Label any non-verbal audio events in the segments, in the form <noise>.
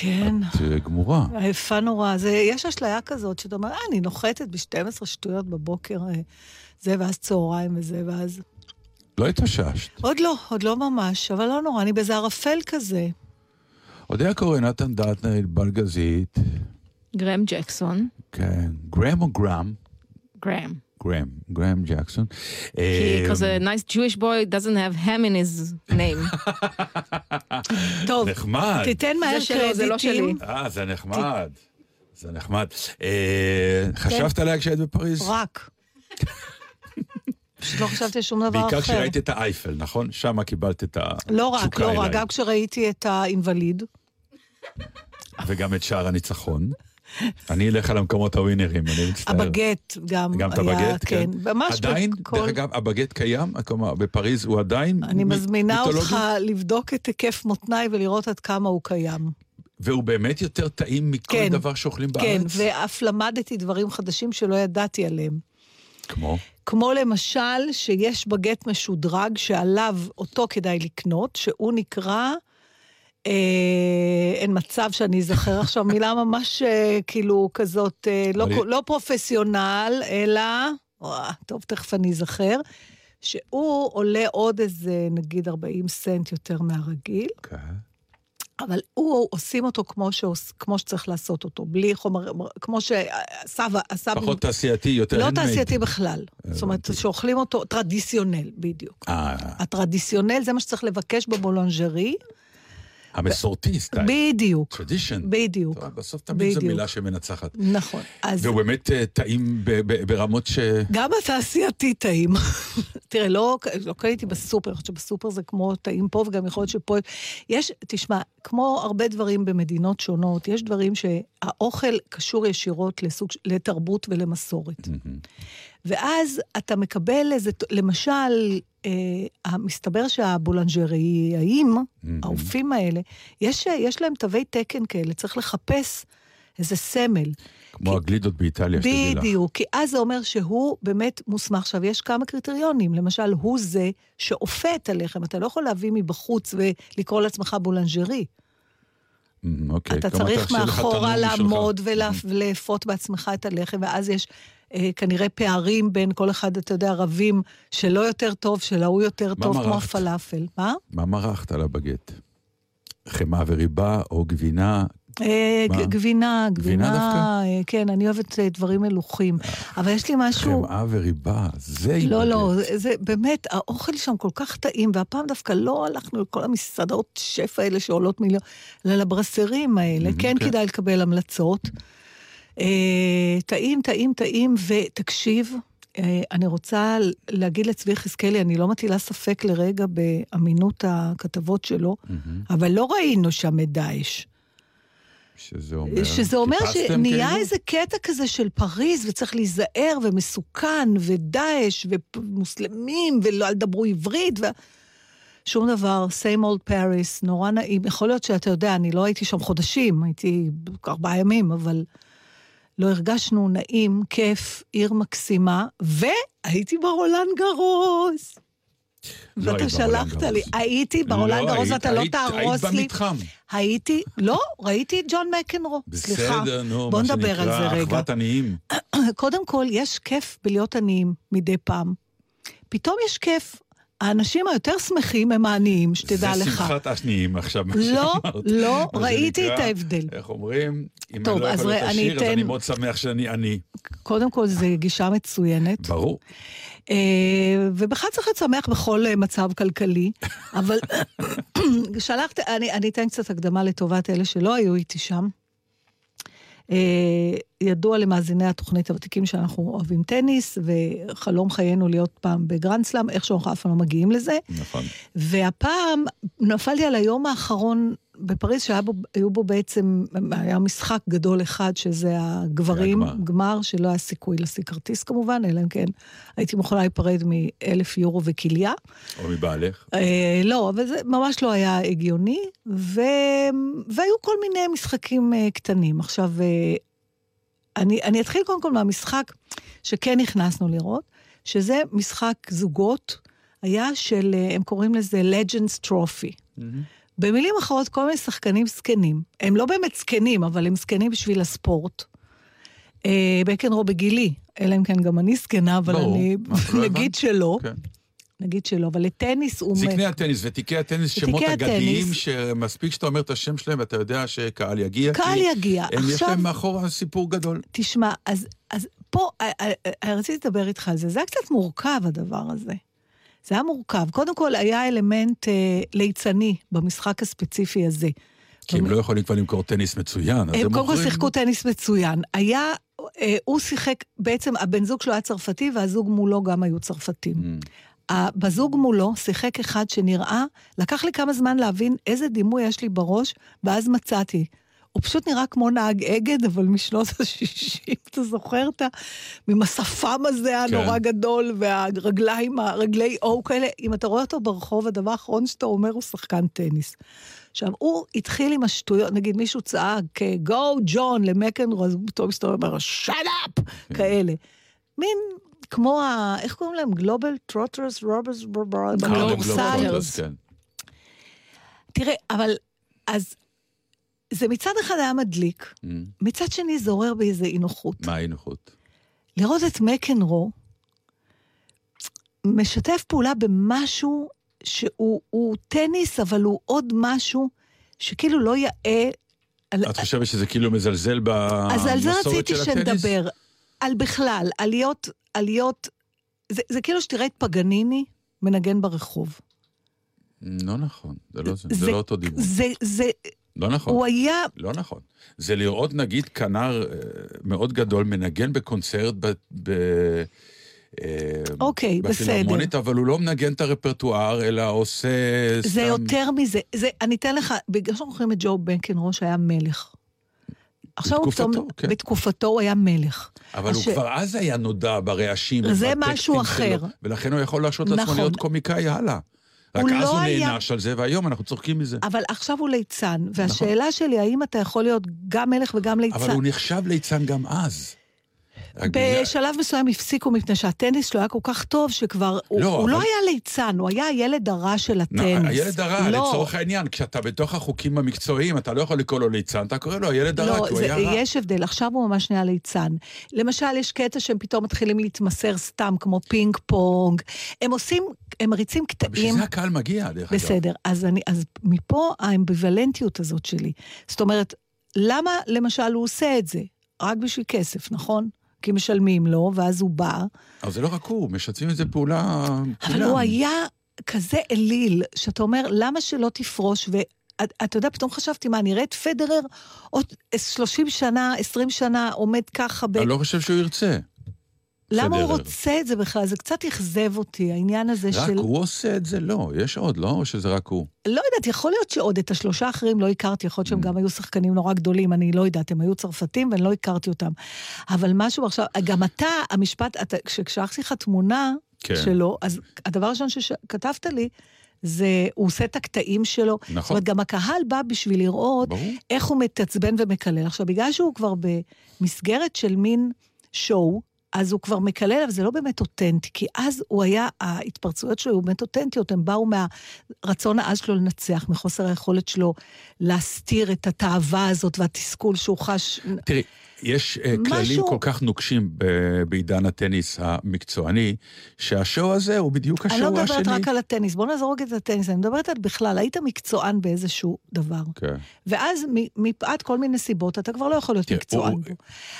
כן. את אה, גמורה. עייפה נורא. זה, יש אשליה כזאת, שאתה אומר, אה, אני נוחתת ב-12 שטויות בבוקר, אה, זה, ואז צהריים וזה, ואז... לא התאוששת. עוד לא, עוד לא ממש, אבל לא נורא, אני באיזה ערפל כזה. עוד היה קורא נתן דטנר, בלגזית. גרם ג'קסון. כן, גרם או גרם? גרם. גרם, גרם ג'קסון. Because a nice Jewish boy doesn't have ham in his name. <laughs> טוב, נחמד. תיתן מהר קרדיטים. זה לא שלי. אה, זה נחמד. זה נחמד. אה, חשבת עליה כשהיית בפריז? רק. פשוט <laughs> לא חשבתי שום דבר אחר. בעיקר כשראית את האייפל, נכון? שם קיבלת את התשוקה לא רק, לא רק, גם כשראיתי את האינווליד. וגם את שער הניצחון. אני אלך על המקומות הווינרים, אני מצטער. הבגט גם גם את הבגט, כן. ממש עדיין. דרך אגב, הבגט קיים, כלומר, בפריז הוא עדיין אני מזמינה אותך לבדוק את היקף מותניי ולראות עד כמה הוא קיים. והוא באמת יותר טעים מכל כן, דבר שאוכלים בארץ? כן, ואף למדתי דברים חדשים שלא ידעתי עליהם. כמו? כמו למשל, שיש בגט משודרג שעליו אותו כדאי לקנות, שהוא נקרא... אה, אין מצב שאני אזכר עכשיו מילה ממש אה, כאילו כזאת, אה, לא, לא פרופסיונל, אלא, ווא, טוב, תכף אני אזכר, שהוא עולה עוד איזה, נגיד, 40 סנט יותר מהרגיל. כן. אבל הוא, עושים אותו כמו, שעוש, כמו שצריך לעשות אותו, בלי חומר, כמו שהסבא, הסבא... פחות תעשייתי, יותר לא תעשייתי בכלל. זאת אומרת, שאוכלים אותו, traditionnel, בדיוק. אה. ה traditionnel זה מה שצריך לבקש ב boulangerie. המסורתי סטייל. בדיוק. tradition. בדיוק. בסוף תמיד זו מילה שמנצחת. נכון. אז... והוא באמת אה, טעים ברמות ש... גם התעשייתי טעים. <laughs> תראה, לא, לא קניתי בסופר, אני חושבת שבסופר זה כמו טעים פה, וגם יכול להיות שפה... יש, תשמע, כמו הרבה דברים במדינות שונות, יש דברים שהאוכל קשור ישירות לסוג, לתרבות ולמסורת. ואז אתה מקבל איזה, למשל, אה, מסתבר שהבולנג'ריים, mm-hmm. האופים האלה, יש, יש להם תווי תקן כאלה, צריך לחפש איזה סמל. כמו כי, הגלידות באיטליה, שתדעי לך. בדיוק, כי אז זה אומר שהוא באמת מוסמך. עכשיו, יש כמה קריטריונים. למשל, הוא זה שאופה את הלחם. אתה לא יכול להביא מבחוץ ולקרוא לעצמך boulangerie. Mm, אוקיי. אתה צריך מאחורה לעמוד ולאפות בעצמך את הלחם, ואז יש כנראה פערים בין כל אחד, אתה יודע, רבים, שלא יותר טוב, של ההוא יותר טוב, מרחת? כמו הפלאפל. מה? מה מרחת על הבגט? חמאה וריבה או גבינה? אה, גבינה, גבינה, דווקא? אה, כן, אני אוהבת אה, דברים מלוכים. אבל יש לי משהו... חמאה וריבה, זה לא, לא, זה באמת, האוכל שם כל כך טעים, והפעם דווקא לא הלכנו לכל המסעדות שפע האלה שעולות מיליון, אלא לברסרים האלה, כן אוקיי. כדאי לקבל המלצות. טעים, טעים, טעים, ותקשיב, אני רוצה להגיד לצבי יחזקאלי, אני לא מטילה ספק לרגע באמינות הכתבות שלו, אבל לא ראינו שם את דאעש. שזה אומר... שזה אומר שנהיה כאילו? איזה קטע כזה של פריז, וצריך להיזהר, ומסוכן, ודאעש, ומוסלמים, ואל דברו עברית, ו... שום דבר, same old Paris, נורא נעים. יכול להיות שאתה יודע, אני לא הייתי שם חודשים, הייתי ארבעה ימים, אבל לא הרגשנו נעים, כיף, עיר מקסימה, והייתי ברולנד גרוס. לא ואתה שלחת לי, הייתי ברולנד גרוס, ואתה לא תהרוס לי. היית במתחם. הייתי, לא, ראיתי את ג'ון מקנרו. בסדר, נו, מה שנקרא אחוות עניים. <clears throat> קודם כל, יש כיף בלהיות עניים מדי פעם. פתאום יש כיף. האנשים היותר שמחים הם העניים, שתדע זה לך. שמחת עניים עכשיו, מה לא, שאמרת. לא, מה ראיתי את ההבדל. איך אומרים? אם טוב, אני לא יכול להיות עשיר, אז אני מאוד שמח שאני עני. קודם כל, זו גישה מצוינת. ברור. אה, ובכלל צריך להיות שמח בכל אה, מצב כלכלי, אבל <coughs> שלחת, אני, אני אתן קצת הקדמה לטובת אלה שלא היו איתי שם. אה, ידוע למאזיני התוכנית הוותיקים שאנחנו אוהבים טניס, וחלום חיינו להיות פעם בגרנד סלאם, איכשהו אנחנו אף פעם לא מגיעים לזה. נכון. והפעם נפלתי על היום האחרון בפריז, שהיו בו בעצם, היה משחק גדול אחד, שזה הגברים, הגמר. גמר, שלא היה סיכוי להשיג כרטיס כמובן, אלא אם כן הייתי מוכנה להיפרד מאלף יורו וכליה. או מבעלך. אה, לא, אבל זה ממש לא היה הגיוני, ו... והיו כל מיני משחקים אה, קטנים. עכשיו, אה, אני, אני אתחיל קודם כל מהמשחק שכן נכנסנו לראות, שזה משחק זוגות, היה של, אה, הם קוראים לזה Legends Trophy. במילים אחרות, כל מיני שחקנים זקנים. הם לא באמת זקנים, אבל הם זקנים בשביל הספורט. אה, בקנרו בגילי, אלא אם כן גם אני זקנה, אבל ברור, אני... לא נגיד. שלא. כן. נגיד שלא, אבל לטניס הוא... זקני הטניס, ותיקי הטניס, שמות אגדיים. שמספיק שאתה אומר את השם שלהם ואתה יודע שקהל יגיע. קהל יגיע. הם יש עכשיו- להם מאחורה סיפור גדול. תשמע, אז, אז פה, אה, אה, אה, רציתי לדבר איתך על זה. זה היה קצת מורכב, הדבר הזה. זה היה מורכב. קודם כל, היה אלמנט אה, ליצני במשחק הספציפי הזה. כי הם לא יכולים כבר למכור טניס מצוין, אז הם הם קודם כל מוכרים... שיחקו טניס מצוין. היה, אה, הוא שיחק, בעצם הבן זוג שלו היה צרפתי, והזוג מולו גם היו צרפתים. Mm. בזוג מולו שיחק אחד שנראה, לקח לי כמה זמן להבין איזה דימוי יש לי בראש, ואז מצאתי. הוא פשוט נראה כמו נהג אגד, אבל משנות <laughs> ה-60, אתה זוכר את ה... עם השפם הזה הנורא כן. גדול, והרגליים, הרגלי או כאלה, אם אתה רואה אותו ברחוב, הדבר האחרון שאתה אומר הוא שחקן טניס. עכשיו, הוא התחיל עם השטויות, נגיד מישהו צעק, גו ג'ון למקנרו, אז הוא פתאום מסתובב ואומר, shut up, כן. כאלה. מין, כמו ה... איך קוראים להם? גלובטרוטרס רוברס בכדורסל. גלובטרוטרס, כן. תראה, אבל, אז, זה מצד אחד היה מדליק, Mm. מצד שני זה עורר בי איזה אי נוחות. מה האי נוחות? לראות את מקנרו משתף פעולה במשהו שהוא הוא טניס, אבל הוא עוד משהו שכאילו לא יאה. על, את חושבת שזה כאילו מזלזל אז על זה במסורת רציתי של הטניס? שנדבר. על בכלל, על להיות, על להיות, זה, זה כאילו שתראה את פגניני מנגן ברחוב. לא נכון, זה לא זה, זה לא אותו דימוי. זה, זה, לא נכון. הוא היה, לא נכון. זה לראות נגיד כנר אה, מאוד גדול מנגן בקונצרט ב... ב אה, אוקיי, בפילהרמונית, אבל הוא לא מנגן את הרפרטואר, אלא עושה סתם... זה יותר מזה. זה, אני אתן לך, בגלל שאנחנו זוכרים את ג'ו בנקנרו שהיה מלך. עכשיו הוא פתאום, כן. בתקופתו הוא היה מלך. אבל אז הוא כבר אז היה נודע ברעשים. זה משהו שלו, אחר. ולכן הוא יכול להרשות לעצמו נכון. להיות קומיקאי הלאה. רק הוא אז לא הוא היה- נענש על זה, והיום אנחנו צוחקים מזה. אבל עכשיו הוא ליצן, והשאלה שלי, האם אתה יכול להיות גם מלך וגם ליצן? אבל הוא נחשב ליצן גם אז. בגלל- בשלב מסוים הפסיקו מפני שהטניס שלו היה כל כך טוב, שכבר... הוא, לא, הוא לא אבל- היה ליצן, הוא היה הילד הרע של לא, הטניס. הילד הרע, לא, לצורך העניין, כשאתה בתוך החוקים המקצועיים, אתה לא יכול לקרוא לו ליצן, אתה קורא לו הילד הרע, לא, כי הוא זה, היה רע. יש הבדל, עכשיו הוא ממש נהיה ליצן. למשל, יש קטע שהם פתאום מתחילים להתמסר סתם, כמו פינג פונג. הם עושים, הם מריצים בשביל קטעים. זה הקהל מגיע, דרך אגב. בסדר, אז, אני, אז מפה האמביוולנטיות הזאת שלי. זאת אומרת, למה למשל הוא עושה את זה? רק בשביל כסף, נכון? כי משלמים לו, ואז הוא בא. אבל זה לא רק הוא, משתפים איזה פעולה... אבל כולם. הוא היה כזה אליל, שאתה אומר, למה שלא תפרוש? ואתה יודע, פתאום חשבתי, מה, נראה את פדרר עוד 30 שנה, 20 שנה, עומד ככה ב... אני לא חושב שהוא ירצה. למה הוא. רוצה את זה בכלל? זה קצת אכזב אותי, העניין הזה רק של... הוא עושה את זה? לא, יש עוד, לא? או שזה רק הוא? לא יודעת, יכול להיות שעוד את השלושה האחרים לא הכרתי, יכול להיות Mm. שהם גם היו שחקנים נורא גדולים, אני לא יודעת, הם היו צרפתים ואני לא הכרתי אותם. אבל משהו עכשיו, גם אתה, המשפט, כששלחתי לך תמונה כן. שלו, אז הדבר הראשון שכתבת לי, זה, הוא עושה את הקטעים שלו. זאת נכון. אומרת, גם הקהל בא בשביל לראות ברור. איך הוא מתעצבן ומקלל. עכשיו, בגלל שהוא כבר במסגרת של מין שואו, אז הוא כבר מקלל, אבל זה לא באמת אותנטי, כי אז הוא היה, ההתפרצויות שלו היו באמת אותנטיות, הן באו מהרצון העז שלו לנצח, מחוסר היכולת שלו להסתיר את התאווה הזאת והתסכול שהוא חש. תראי, יש אה, כללים משהו- כל כך נוקשים בעידן הטניס המקצועני, שהשואו הזה הוא בדיוק אני לא השואו מדברת השני. רק על הטניס, בוא רגע את הטניס, אני מדברת על בכלל, היית מקצוען באיזשהו דבר. כן. ואז מפאת כל מיני סיבות, אתה כבר לא יכול להיות תראה, מקצוען הוא-.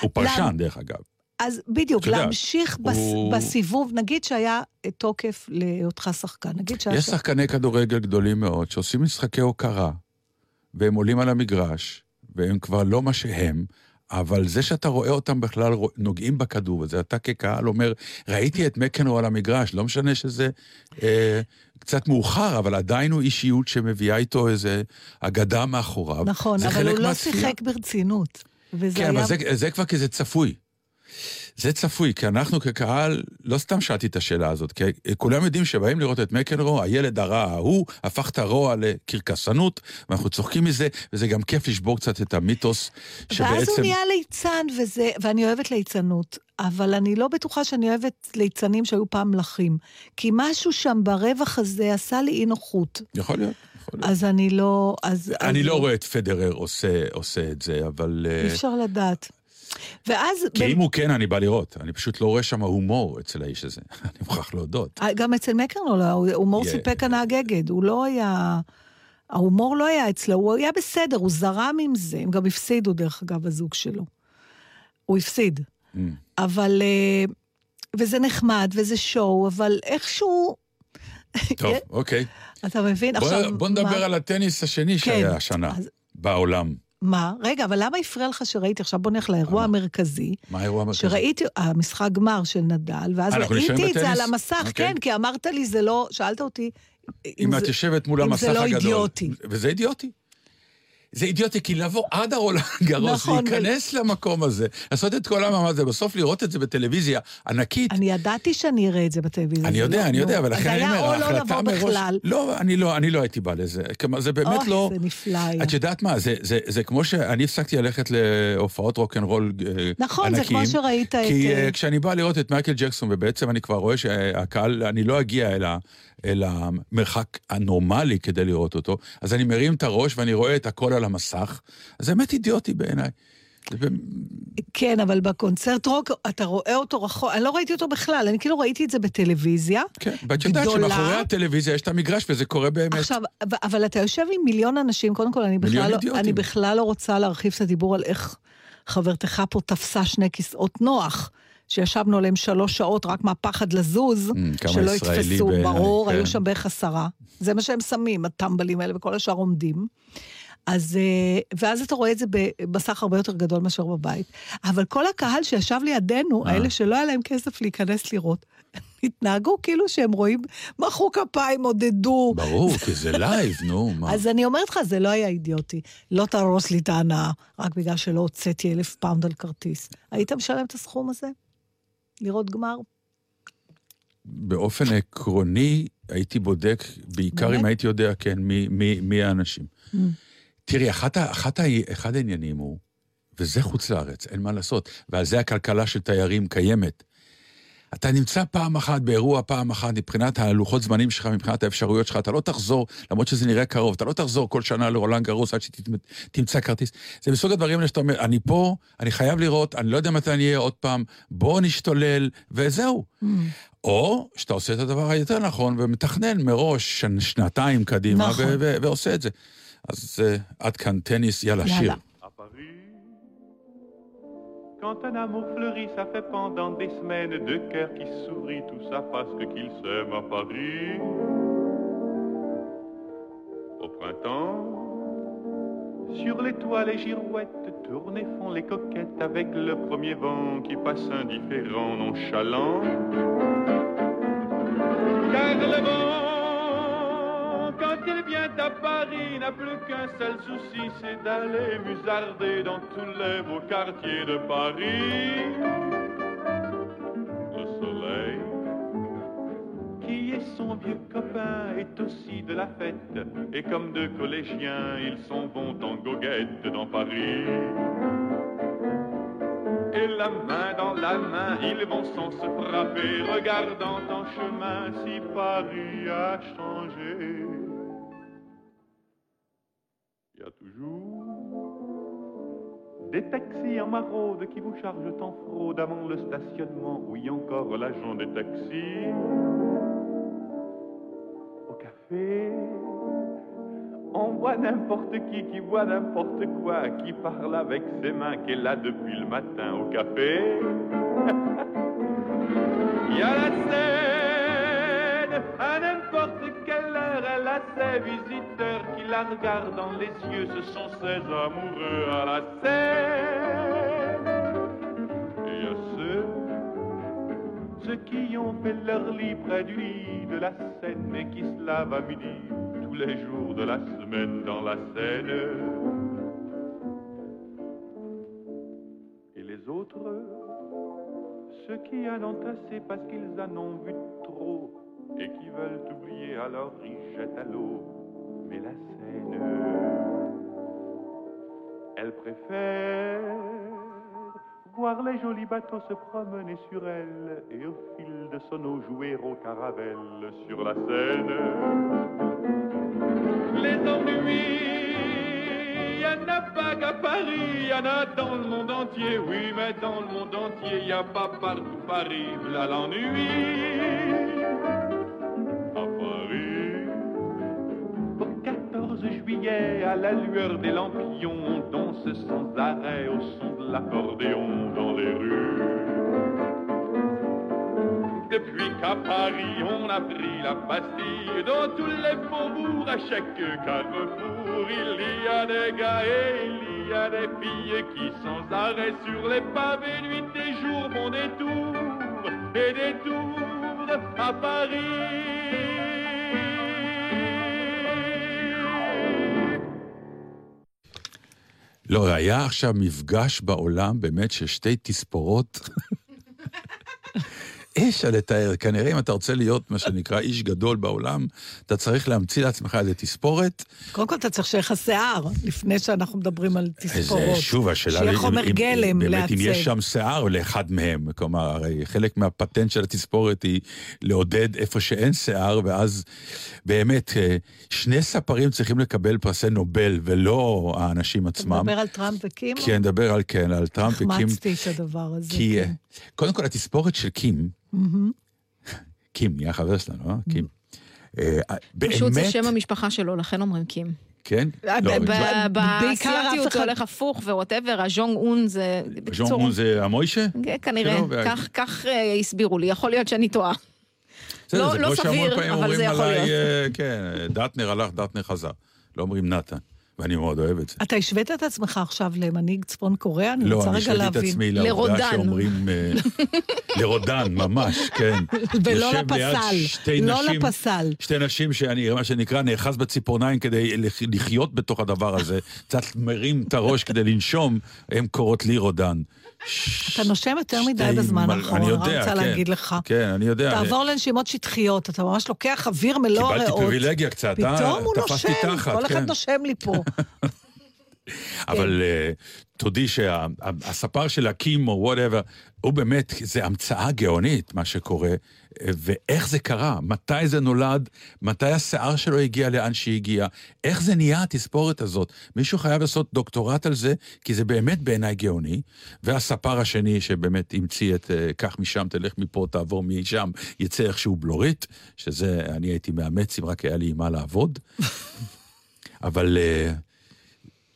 הוא פרשן, למה? דרך אגב. אז בדיוק, להמשיך בס, הוא- בסיבוב, נגיד שהיה תוקף להיותך שחקן, נגיד שהיה... יש ש- שחקני כדורגל גדולים מאוד שעושים משחקי הוקרה, והם עולים על המגרש, והם כבר לא מה שהם, אבל זה שאתה רואה אותם בכלל נוגעים בכדור, וזה אתה כקהל אומר, ראיתי את מקנרו על המגרש, לא משנה שזה אה, קצת מאוחר, אבל עדיין הוא אישיות שמביאה איתו איזה אגדה מאחוריו. נכון, אבל הוא לא מהצפייה. שיחק ברצינות. כן, היה... אבל זה, זה כבר כי זה צפוי. זה צפוי, כי אנחנו כקהל, לא סתם שאלתי את השאלה הזאת, כי כולם יודעים שבאים לראות את מקנרו, הילד הרע ההוא הפך את הרוע לקרקסנות, ואנחנו צוחקים מזה, וזה גם כיף לשבור קצת את המיתוס, שבעצם... ואז הוא נהיה ליצן, וזה, ואני אוהבת ליצנות, אבל אני לא בטוחה שאני אוהבת ליצנים שהיו פעם מלכים. כי משהו שם ברווח הזה עשה לי אי נוחות. יכול להיות. אז אני לא... אז, אני אז לא רואה את פדרר עושה, עושה את זה, אבל... אה, אי אפשר לדעת. ואז... כי ב- אם הוא כן, אני בא לראות. אני פשוט לא רואה שם הומור אצל האיש הזה. <laughs> אני מוכרח להודות. גם אצל מקרנו, לא, ההומור Yeah. סיפק הנהג אגד, הוא לא היה... ההומור לא היה אצלו, הוא היה בסדר, הוא זרם עם זה, הם גם הפסידו, דרך אגב, הזוג שלו. הוא הפסיד. Mm. אבל... אה, וזה נחמד, וזה שואו, אבל איכשהו... טוב, <laughs> אוקיי. אתה מבין? בוא, עכשיו... בוא נדבר מה- על הטניס השני שהיה השנה, אז- בעולם. מה? רגע, אבל למה הפריע לך שראיתי, עכשיו בוא נלך לאירוע המרכזי, מה האירוע המרכזי? שראיתי, המשחק גמר של נדל, ואז אה, ראיתי את זה? על המסך, אוקיי. כן, כי אמרת לי, זה לא, שאלת אותי... אם את זה- יושבת מול אם המסך זה לא הגדול. אידיוטי. וזה אידיוטי. זה אידיוטי, כי לבוא עד הרולנד גרוס, נכון, להיכנס למקום הזה, לעשות את כל המאמץ הזה, בסוף לראות את זה בטלוויזיה ענקית. אני ידעתי שאני אראה את זה בטלוויזיה. אני יודע, לא- אני יודע, נו. ולכן אני אומר, אז היה או לא ההחלטה לבוא מראש... בכלל. לא, אני לא, אני לא הייתי בא לזה. זה באמת אוי, לא... זה נפלא היה. את יודעת מה, זה, זה, זה כמו שאני הפסקתי ללכת להופעות רוקנרול אה, נכון, זה כמו ענקיים, שראית את... כי אה, כשאני בא לראות את מייקל ג'קסון, ובעצם אני כבר רואה שהקהל, אני לא אגיע אל, אל המרחק הנורמלי כדי לראות אותו, אז אני מרים את הראש ואני רואה את הכל על המסך, אז זה באמת אידיוטי בעיניי. כן, אבל בקונצרט רוק, אתה רואה אותו רחוק, אני לא ראיתי אותו בכלל, אני כאילו ראיתי את זה בטלוויזיה. כן, ואת יודעת. שמאחורי הטלוויזיה יש את המגרש וזה קורה באמת. עכשיו, אבל אתה יושב עם מיליון אנשים, קודם כל, אני בכלל, לא. אני בכלל לא רוצה להרחיב את הדיבור על איך חברתך פה תפסה שני כיסאות נוח. שישבנו עליהם שלוש שעות רק מהפחד לזוז, Mm, שלא יתפסו, בעיניי, ברור, כן. היו שם בערך עשרה. זה מה שהם שמים, הטמבלים האלה, וכל השאר עומדים. אז, אה, ואז אתה רואה את זה במסך הרבה יותר גדול מאשר בבית. אבל כל הקהל שישב לידינו, אה. האלה שלא היה להם כסף להיכנס לראות, <laughs> התנהגו כאילו שהם רואים, מחאו כפיים, עודדו. ברור, <laughs> כי זה live, נו, מה. אז אני אומרת לך, זה לא היה אידיוטי. לא תהרוס לי את ההנאה, רק בגלל שלא הוצאתי אלף פאונד על כרטיס. היית משלם את הסכום הזה? לראות גמר? באופן עקרוני, הייתי בודק, בעיקר באמת? אם הייתי יודע, כן, מי, מי, מי האנשים. Mm. תראי, אחת, אחת, אחד העניינים הוא, וזה חוץ לארץ, אין מה לעשות, ועל זה הכלכלה של תיירים קיימת. אתה נמצא פעם אחת באירוע, פעם אחת, מבחינת הלוחות זמנים שלך, מבחינת האפשרויות שלך, אתה לא תחזור, למרות שזה נראה קרוב, אתה לא תחזור כל שנה לרולאן גארוס עד שתמצא כרטיס. זה מסוג הדברים האלה שאתה אומר, אני פה, אני חייב לראות, אני לא יודע מתי אני אהיה עוד פעם, בוא נשתולל, וזהו. Mm. או שאתה עושה את הדבר היותר נכון ומתכנן מראש שנ, שנתיים קדימה נכון. ועושה את זה. אז uh, עד כאן טניס, יאללה, יאללה. שיר. Quand un amour fleurit, ça fait pendant des semaines deux cœurs qui sourient, tout ça parce que qu'ils s'aiment à Paris. Au printemps, sur les toits, les girouettes tournent et font les coquettes avec le premier vent qui passe indifférent, nonchalant. Car il vient à Paris, n'a plus qu'un seul souci, c'est d'aller musarder dans tous les beaux quartiers de Paris. Le soleil, qui est son vieux copain, est aussi de la fête, et comme deux collégiens, ils s'en vont en goguette dans Paris. Et la main dans la main, ils vont sans se frapper, regardant en chemin si Paris a changé. Des taxis en maraude qui vous chargent en fraude avant le stationnement. Oui, encore l'agent des taxis. Au café, on voit n'importe qui qui voit n'importe quoi, qui parle avec ses mains, qui est là depuis le matin au café. <laughs> Il y a la scène, à n'importe elle a ses visiteurs qui la regardent dans les yeux, ce sont ses amoureux à la scène. Et il y a ceux, ceux qui ont fait leur lit près du lit de la Seine et qui se lavent à midi tous les jours de la semaine dans la Seine. Et les autres, ceux qui en ont assez parce qu'ils en ont vu trop et qui veulent oublier, alors ils jettent à l'eau. Mais la Seine, elle préfère voir les jolis bateaux se promener sur elle et au fil de son eau jouer au caravelle sur la Seine. Les ennuis, y en a pas qu'à Paris, y en a dans le monde entier, oui, mais dans le monde entier, y a pas partout Paris, là l'ennui. À la lueur des lampions, on danse sans arrêt au son de l'accordéon dans les rues. Depuis qu'à Paris on a pris la Bastille, dans tous les faubourgs, à chaque carrefour, il y a des gars et il y a des filles qui sans arrêt sur les pavés, nuit et jour, vont des et des tours à Paris. לא, היה עכשיו מפגש בעולם באמת של שתי תספורות. <laughs> אי אפשר לתאר, כנראה אם אתה רוצה להיות מה שנקרא איש גדול בעולם, אתה צריך להמציא לעצמך איזה תספורת. קודם כל אתה צריך שיהיה לך שיער, לפני שאנחנו מדברים על תספורות. זה שוב השאלה, שיהיה חומר אם- גלם באמת לעצב. אם יש שם שיער לאחד מהם, כלומר, הרי חלק מהפטנט של התספורת היא לעודד איפה שאין שיער, ואז באמת, אה, שני ספרים צריכים לקבל פרסי נובל, ולא האנשים אתה עצמם. מדבר על טראמפ וקים? כן, נדבר על כן, על טראמפ וקים. החמצתי את הדבר הזה. כי, כן. אה, קודם כל, התספורת של קים. קים נהיה חבר שלנו, אה? קים. אה, פשוט זה שם המשפחה שלו, לכן אומרים קים. כן? אה, לא, בעיקר אף באסייתיות אחד- זה הולך הפוך ו whatever, הג'ונג און זה... בקיצור, און זה המוישה? כן, כנראה, כך- אה, הסבירו לי, יכול להיות שאני טועה. לא- לא סביר, אבל זה יכול להיות. אה, כן, דטנר הלך, דטנר חזר. לא אומרים נתן, ואני מאוד אוהב את זה. אתה השווית את עצמך עכשיו למנהיג צפון קוריאה? אני לא, רוצה אני רגע השוויתי את להבין. עצמי לעובדה. שאומרים... אה, <laughs> לרודן, ממש, כן. ולא לפסל, לא נשים- לפסל. שתי נשים שאני, מה שנקרא, נאחז בציפורניים כדי לח- לחיות בתוך הדבר הזה, קצת מרים את הראש כדי לנשום, הן קוראות לי רודן. אתה נושם יותר מדי בזמן האחרון, אני אני יודע, רוצה כן. להגיד לך. כן, אני יודע. תעבור לנשימות שטחיות, אתה ממש לוקח אוויר מלוא הריאות. קיבלתי פריבילגיה קצת, אה? פתאום הוא נושם, תחת, כל אחד כן. נושם לי פה. <laughs> אבל אה, תודי שהספר של הקים או whatever, הוא באמת, זה המצאה גאונית, מה שקורה, ואיך זה קרה, מתי זה נולד, מתי השיער שלו הגיע לאן שהגיע, איך זה נהיה התספורת הזאת. מישהו חייב לעשות דוקטורט על זה, כי זה באמת בעיניי גאוני. והספר השני שבאמת המציא את אה, קח משם, תלך מפה, תעבור משם, יצא איכשהו בלורית, שזה, אני הייתי מאמץ אם רק היה לי עם מה לעבוד. <laughs> אבל... אה,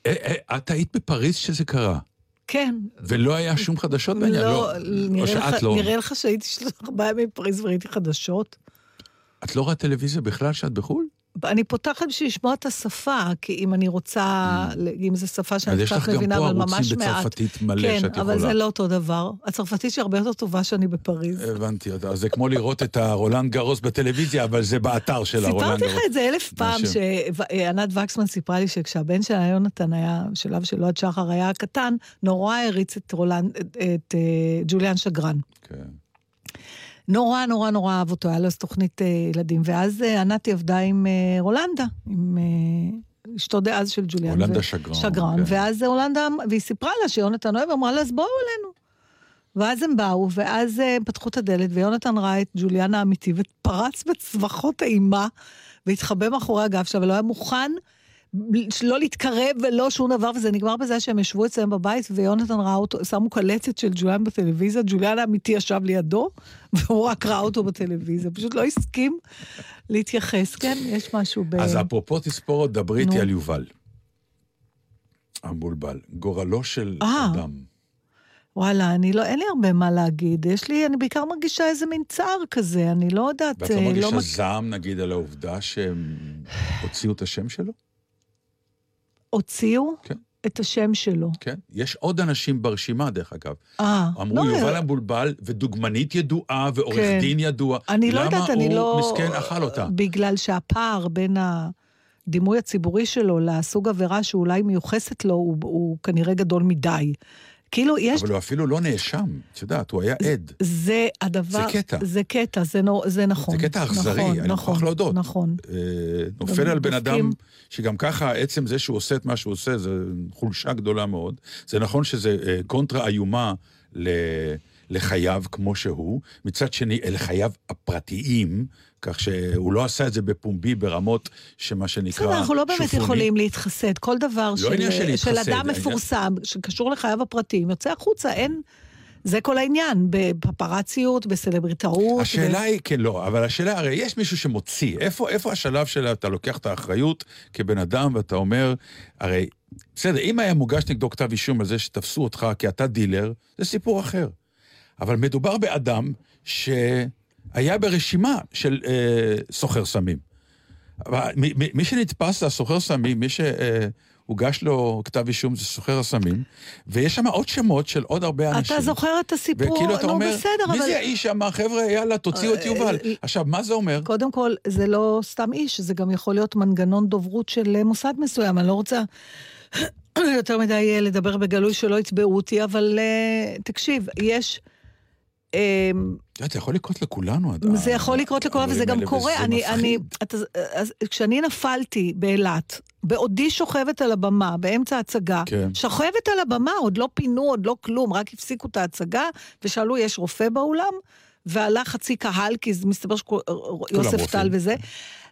אה, אה, את היית בפריז שזה קרה, כן. ולא היה שום חדשות בעניין, לא, או נראה שאת לך- לא. נראה לך שהייתי שלושה ארבעה ימים בפריז וראיתי חדשות? את לא רואה טלוויזיה בכלל כשאת בחו"ל? אני פותחת בשביל לשמוע את השפה, כי אם אני רוצה, אם זו שפה אז שאני יש קצת לך גם מבינה, פה אבל ממש ערוצים מעט. בצרפתית מלא כן, שאת אבל יכולה. זה לא אותו דבר. הצרפתית שלי הרבה יותר טובה שאני בפריז. הבנתי, אז זה כמו לראות את הרולנד גרוס בטלוויזיה, אבל זה באתר של הרולנד סיפרתי גרוס. לך את זה אלף פעם. שענת וקסמן סיפרה לי שכשהבן שלה, יונתן, היה, בשלב שלו עד שחר היה קטן, נורא העריץ את רולנד, את, את אה, ג'וליאן שגרן. כן. נורא נורא נורא אהב אותו, היה לו אז תוכנית אה, ילדים. ואז אה, ענתי עבדה עם אה, רולנדה, עם אה, אשתו דאז של ג'וליאן. רולנדה ו- שגרן, שגרן, כן. ואז רולנדה, והיא סיפרה לה שיונתן אוהב, אמרה לה, אז בואו אלינו. ואז הם באו, ואז אה, הם פתחו את הדלת, ויונתן ראה את ג'וליאנה האמיתי, ופרץ בצווחות אימה, והתחבא מאחורי הגב שלה, ולא היה מוכן לא להתקרב ולא שום דבר, וזה נגמר בזה שהם ישבו אצלם בבית, ויונתן ראה אותו, שמו קלטת של ג'וליאן בטלוויזיה, ג'וליאן האמיתי ישב לידו, <laughs> והוא רק ראה אותו בטלוויזיה, פשוט לא הסכים להתייחס, כן? יש משהו ב... אז אפרופו תספורת, דברי איתי. על יובל. המבולבל. גורלו של אה. אדם. וואלה, אני לא, אין לי הרבה מה להגיד. יש לי, אני בעיקר מרגישה איזה מין צער כזה, אני לא יודעת, ואת לא אה, מרגישה מק- זעם, נגיד, על העובדה שהם הוציאו את השם שלו? הוציאו כן. את השם שלו. כן. יש עוד אנשים ברשימה, דרך אגב. אה, אמרו לא, יובל המבולבל, ודוגמנית ידועה, ועורך כן. דין ידוע. אני לא יודעת, אני לא... למה הוא מסכן אכל אותה? בגלל שהפער בין הדימוי הציבורי שלו לסוג עבירה שאולי מיוחסת לו, הוא, הוא כנראה גדול מדי. כאילו, יש... אבל הוא אפילו לא נאשם, את יודעת, הוא היה עד. זה הדבר... זה קטע. זה קטע, זה, נו, זה נכון. זה קטע אכזרי, נכון, אני נכון, מוכרח להודות. נכון. אה, נופל על בן. אדם שגם ככה, עצם זה שהוא עושה את מה שהוא עושה, זה חולשה גדולה מאוד. זה נכון שזה אה, קונטרה איומה ל- לחייו כמו שהוא, מצד שני, אלה חייו הפרטיים, כך שהוא לא עשה את זה בפומבי ברמות שמה שנקרא בסדר, אנחנו לא באמת שופוני. יכולים להתחסד. כל דבר לא של, של של להתחסד, אדם העניין- מפורסם, שקשור לחייו הפרטיים, יוצא החוצה, אין... זה כל העניין, בפפרציות, בסלבריטאות. השאלה היא, כן, לא, אבל השאלה, הרי יש מישהו שמוציא. איפה, איפה השלב של אתה לוקח את האחריות כבן אדם ואתה אומר, הרי, בסדר, אם היה מוגש נגדו כתב אישום על זה שתפסו אותך כי אתה דילר, זה סיפור אחר. אבל מדובר באדם שהיה ברשימה של אה, סוחר סמים. אבל מי, מי- שנתפס זה הסוחר סמים, מי שהוגש לו כתב אישום זה סוחר הסמים, ויש שם עוד שמות של עוד הרבה אנשים. אתה זוכר את הסיפור, וכאילו אתה נו אומר, בסדר, מי אבל... זה האיש שאמר, חבר'ה, יאללה, תוציאו את אה, יובל. אה, עכשיו, מה זה אומר? קודם כל, זה לא סתם איש, זה גם יכול להיות מנגנון דוברות של אה, מוסד מסוים. אני לא רוצה <coughs> יותר מדי אה, לדבר בגלוי שלא יתבעו אותי, אבל אה, תקשיב, יש... אה, אתה יכול לקרות לכולנו. זה יכול לקרות לכולם, וזה גם קורה. אני, אני, אז, כשאני נפלתי באילת, בעודי שוכבת על הבמה, באמצע ההצגה, כן. שוכבת על הבמה, עוד לא פינו, עוד לא כלום, רק הפסיקו את ההצגה, ושאלו, יש רופא באולם? ועלה חצי קהל, כי זה מסתבר שיוסף רופאים. טל וזה.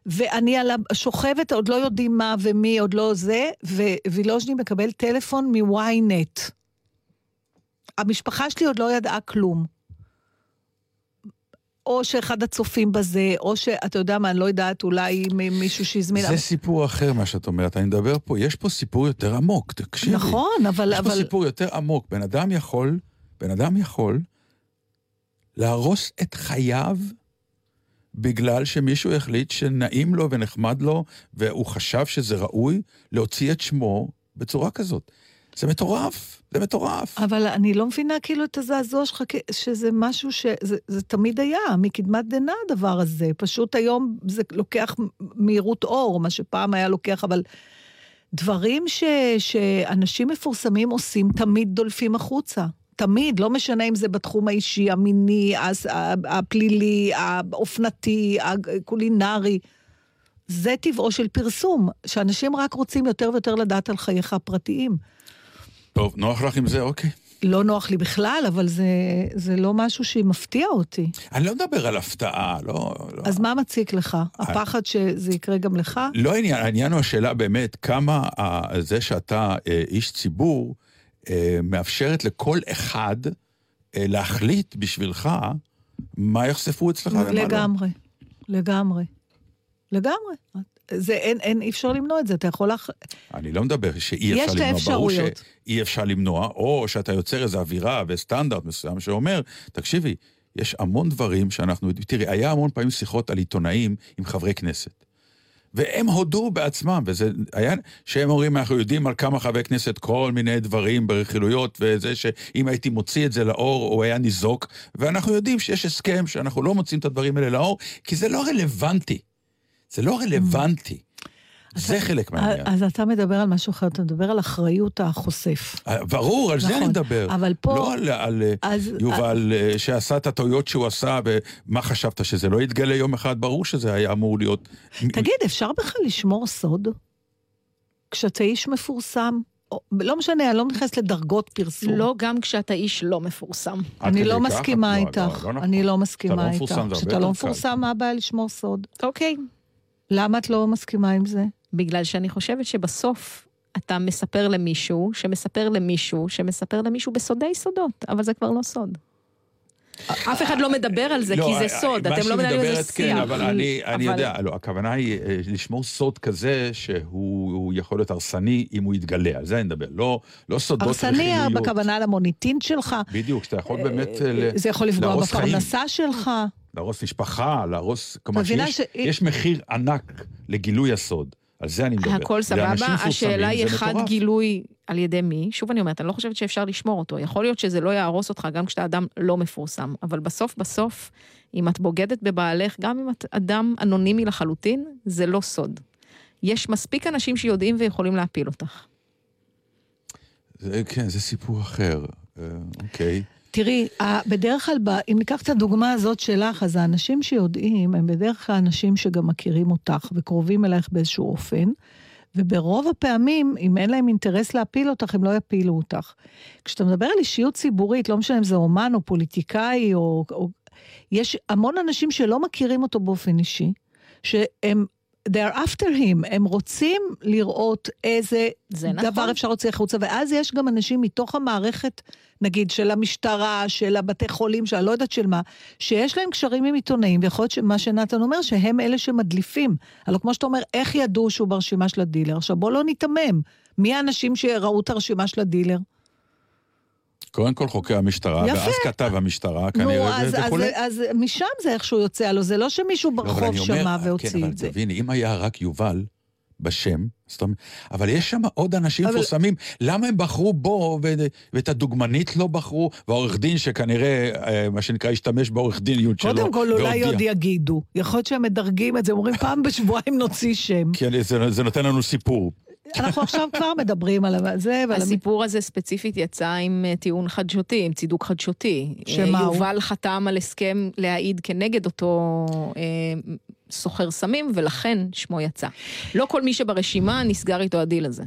ואני על השוכבת, עוד לא יודעים מה ומי, עוד לא זה, ווילוז'ני מקבל טלפון מ-ynet. המשפחה שלי עוד לא ידעה כלום. או שאחד הצופים בזה, או שאתה יודע מה, אני לא יודעת, אולי מישהו שהזמין. זה סיפור אחר, מה שאת אומרת. אני מדבר פה, יש פה סיפור יותר עמוק, תקשיבי. נכון, אבל... יש פה אבל... סיפור יותר עמוק. בן אדם יכול, בן אדם יכול להרוס את חייו בגלל שמישהו החליט שנעים לו ונחמד לו, והוא חשב שזה ראוי להוציא את שמו בצורה כזאת. זה מטורף, זה מטורף. אבל אני לא מבינה כאילו את הזעזוע שלך, שזה משהו שזה זה תמיד היה, מקדמת דנא הדבר הזה. פשוט היום זה לוקח מהירות אור, מה שפעם היה לוקח, אבל דברים ש, שאנשים מפורסמים עושים תמיד דולפים החוצה. תמיד, לא משנה אם זה בתחום האישי, המיני, הפלילי, האופנתי, הקולינרי. זה טבעו של פרסום, שאנשים רק רוצים יותר ויותר לדעת על חייך הפרטיים. טוב, נוח לך עם זה? אוקיי. לא נוח לי בכלל, אבל זה, זה לא משהו שמפתיע אותי. אני לא מדבר על הפתעה, לא... לא. אז מה מציק לך? הפחד שזה יקרה גם לך? לא העניין, העניין הוא השאלה באמת, כמה ה- זה שאתה אה, איש ציבור, אה, מאפשרת לכל אחד אה, להחליט בשבילך מה יחשפו אצלך ומה לא. לגמרי, לגמרי. לגמרי. זה אין, אין, אי אפשר למנוע את זה, אתה יכול לך... אני לא מדבר שאי יש אפשר את למנוע, ברור האפשרויות. שאי אפשר למנוע, או שאתה יוצר איזו אווירה וסטנדרט מסוים שאומר, תקשיבי, יש המון דברים שאנחנו תראי, היה המון פעמים שיחות על עיתונאים עם חברי כנסת. והם הודו בעצמם, וזה היה, שהם אומרים, אנחנו יודעים על כמה חברי כנסת כל מיני דברים ברכילויות, וזה שאם הייתי מוציא את זה לאור, הוא היה ניזוק, ואנחנו יודעים שיש הסכם שאנחנו לא מוצאים את הדברים האלה לאור, כי זה לא רלוונטי. זה לא רלוונטי. זה חלק מהעניין. אז אתה מדבר על משהו אחר, אתה מדבר על אחריות החושף. אה, ברור, על זה נכון, אני מדבר. אבל פה- לא על, על אה, אז- יובל אה, שעשה את הטעויות שהוא עשה, ומה חשבת, שזה לא יתגלה יום אחד? ברור שזה היה אמור להיות... תגיד, אפשר בכלל לשמור סוד? כשאתה איש מפורסם, לא משנה, אני לא נכנסת לדרגות פרסום. לא גם כשאתה איש לא מפורסם. אני לא? מסכימה לא, איתך. לא, לא נכון. אני לא כשאתה מסכימה לא איתך. מפורסם זה הרבה כשאתה לא. מפורסם, מה הבעיה לשמור סוד? אוקיי. למה את לא מסכימה עם זה? בגלל שאני חושבת שבסוף אתה מספר למישהו, שמספר למישהו, שמספר למישהו בסודי סודות, אבל זה כבר לא סוד. אף אחד לא מדבר על זה, כי זה סוד, מה אתם לא מנהלים על זה כן, שיח. אבל אני, יודע, לא, הכוונה היא אה, לשמור סוד כזה שהוא הוא יכול להיות הרסני אם הוא יתגלה, על זה אני מדבר. לא, לא סודות הרסני רכילויות. בכוונה למוניטין שלך. בדיוק, שאתה יכול באמת אה, ל- זה יכול לפגוע להרוס חיים. בפרנסה שלך. להרוס משפחה, להרוס... כלומר, שיש, ש- יש מחיר ענק לגילוי הסוד. על זה אני מדבר. הכל סבבה, השאלה היא אחד מטורף. גילוי על ידי מי. שוב אני אומרת, אני לא חושבת שאפשר לשמור אותו. יכול להיות שזה לא יהרוס אותך גם כשאתה אדם לא מפורסם, אבל בסוף בסוף, אם את בוגדת בבעלך, גם אם את אדם אנונימי לחלוטין, זה לא סוד. יש מספיק אנשים שיודעים ויכולים להפיל אותך. זה, כן, זה סיפור אחר. אה, אוקיי. תראי, בדרך כלל, אם ניקח את הדוגמה הזאת שלך, אז האנשים שיודעים הם בדרך כלל אנשים שגם מכירים אותך וקרובים אלייך באיזשהו אופן, וברוב הפעמים, אם אין להם אינטרס להפיל אותך, הם לא יפילו אותך. כשאתה מדבר על אישיות ציבורית, לא משנה אם זה אומן או פוליטיקאי, או, או... יש המון אנשים שלא מכירים אותו באופן אישי, שהם... They are after him, הם רוצים לראות איזה זה נכון. דבר אפשר להוציא החוצה, ואז יש גם אנשים מתוך המערכת, נגיד, של המשטרה, של הבתי חולים, של הלא יודעת של מה, שיש להם קשרים עם עיתונאים, ויכול להיות שמה שנתן אומר, שהם אלה שמדליפים. הלוא כמו שאתה אומר, איך ידעו שהוא ברשימה של הדילר? עכשיו בוא לא ניתמם. מי האנשים שראו את הרשימה של הדילר? קודם כל חוקר המשטרה, יפה. ואז כתב המשטרה, נו, כנראה, אז, אז, וכולי. אז משם זה איכשהו יוצא, הלוא זה לא שמישהו לא, אבל ברחוב אומר, שמע כן, והוציא אבל את זה. תביני, אם היה רק יובל בשם, זאת אומרת, אבל יש שם עוד אנשים אבל- מפורסמים, למה הם בחרו בו ו- ואת הדוגמנית לא בחרו, והעורך דין שכנראה, אה, מה שנקרא, השתמש בעורך דיניות שלו, קודם כל, אולי. עוד יגידו. יכול להיות שהם מדרגים את זה, אומרים פעם בשבועיים נוציא שם. כן, זה, זה נותן לנו סיפור. אנחנו עכשיו כבר מדברים על זה ועל... הסיפור הזה ספציפית יצא עם אה, טיעון חדשותי, עם צידוק חדשותי. שמה אה, הוא? יובל חתם על הסכם להעיד כנגד אותו אה, סוחר סמים, ולכן שמו יצא. לא כל מי שברשימה נסגר איתו הדיל הזה.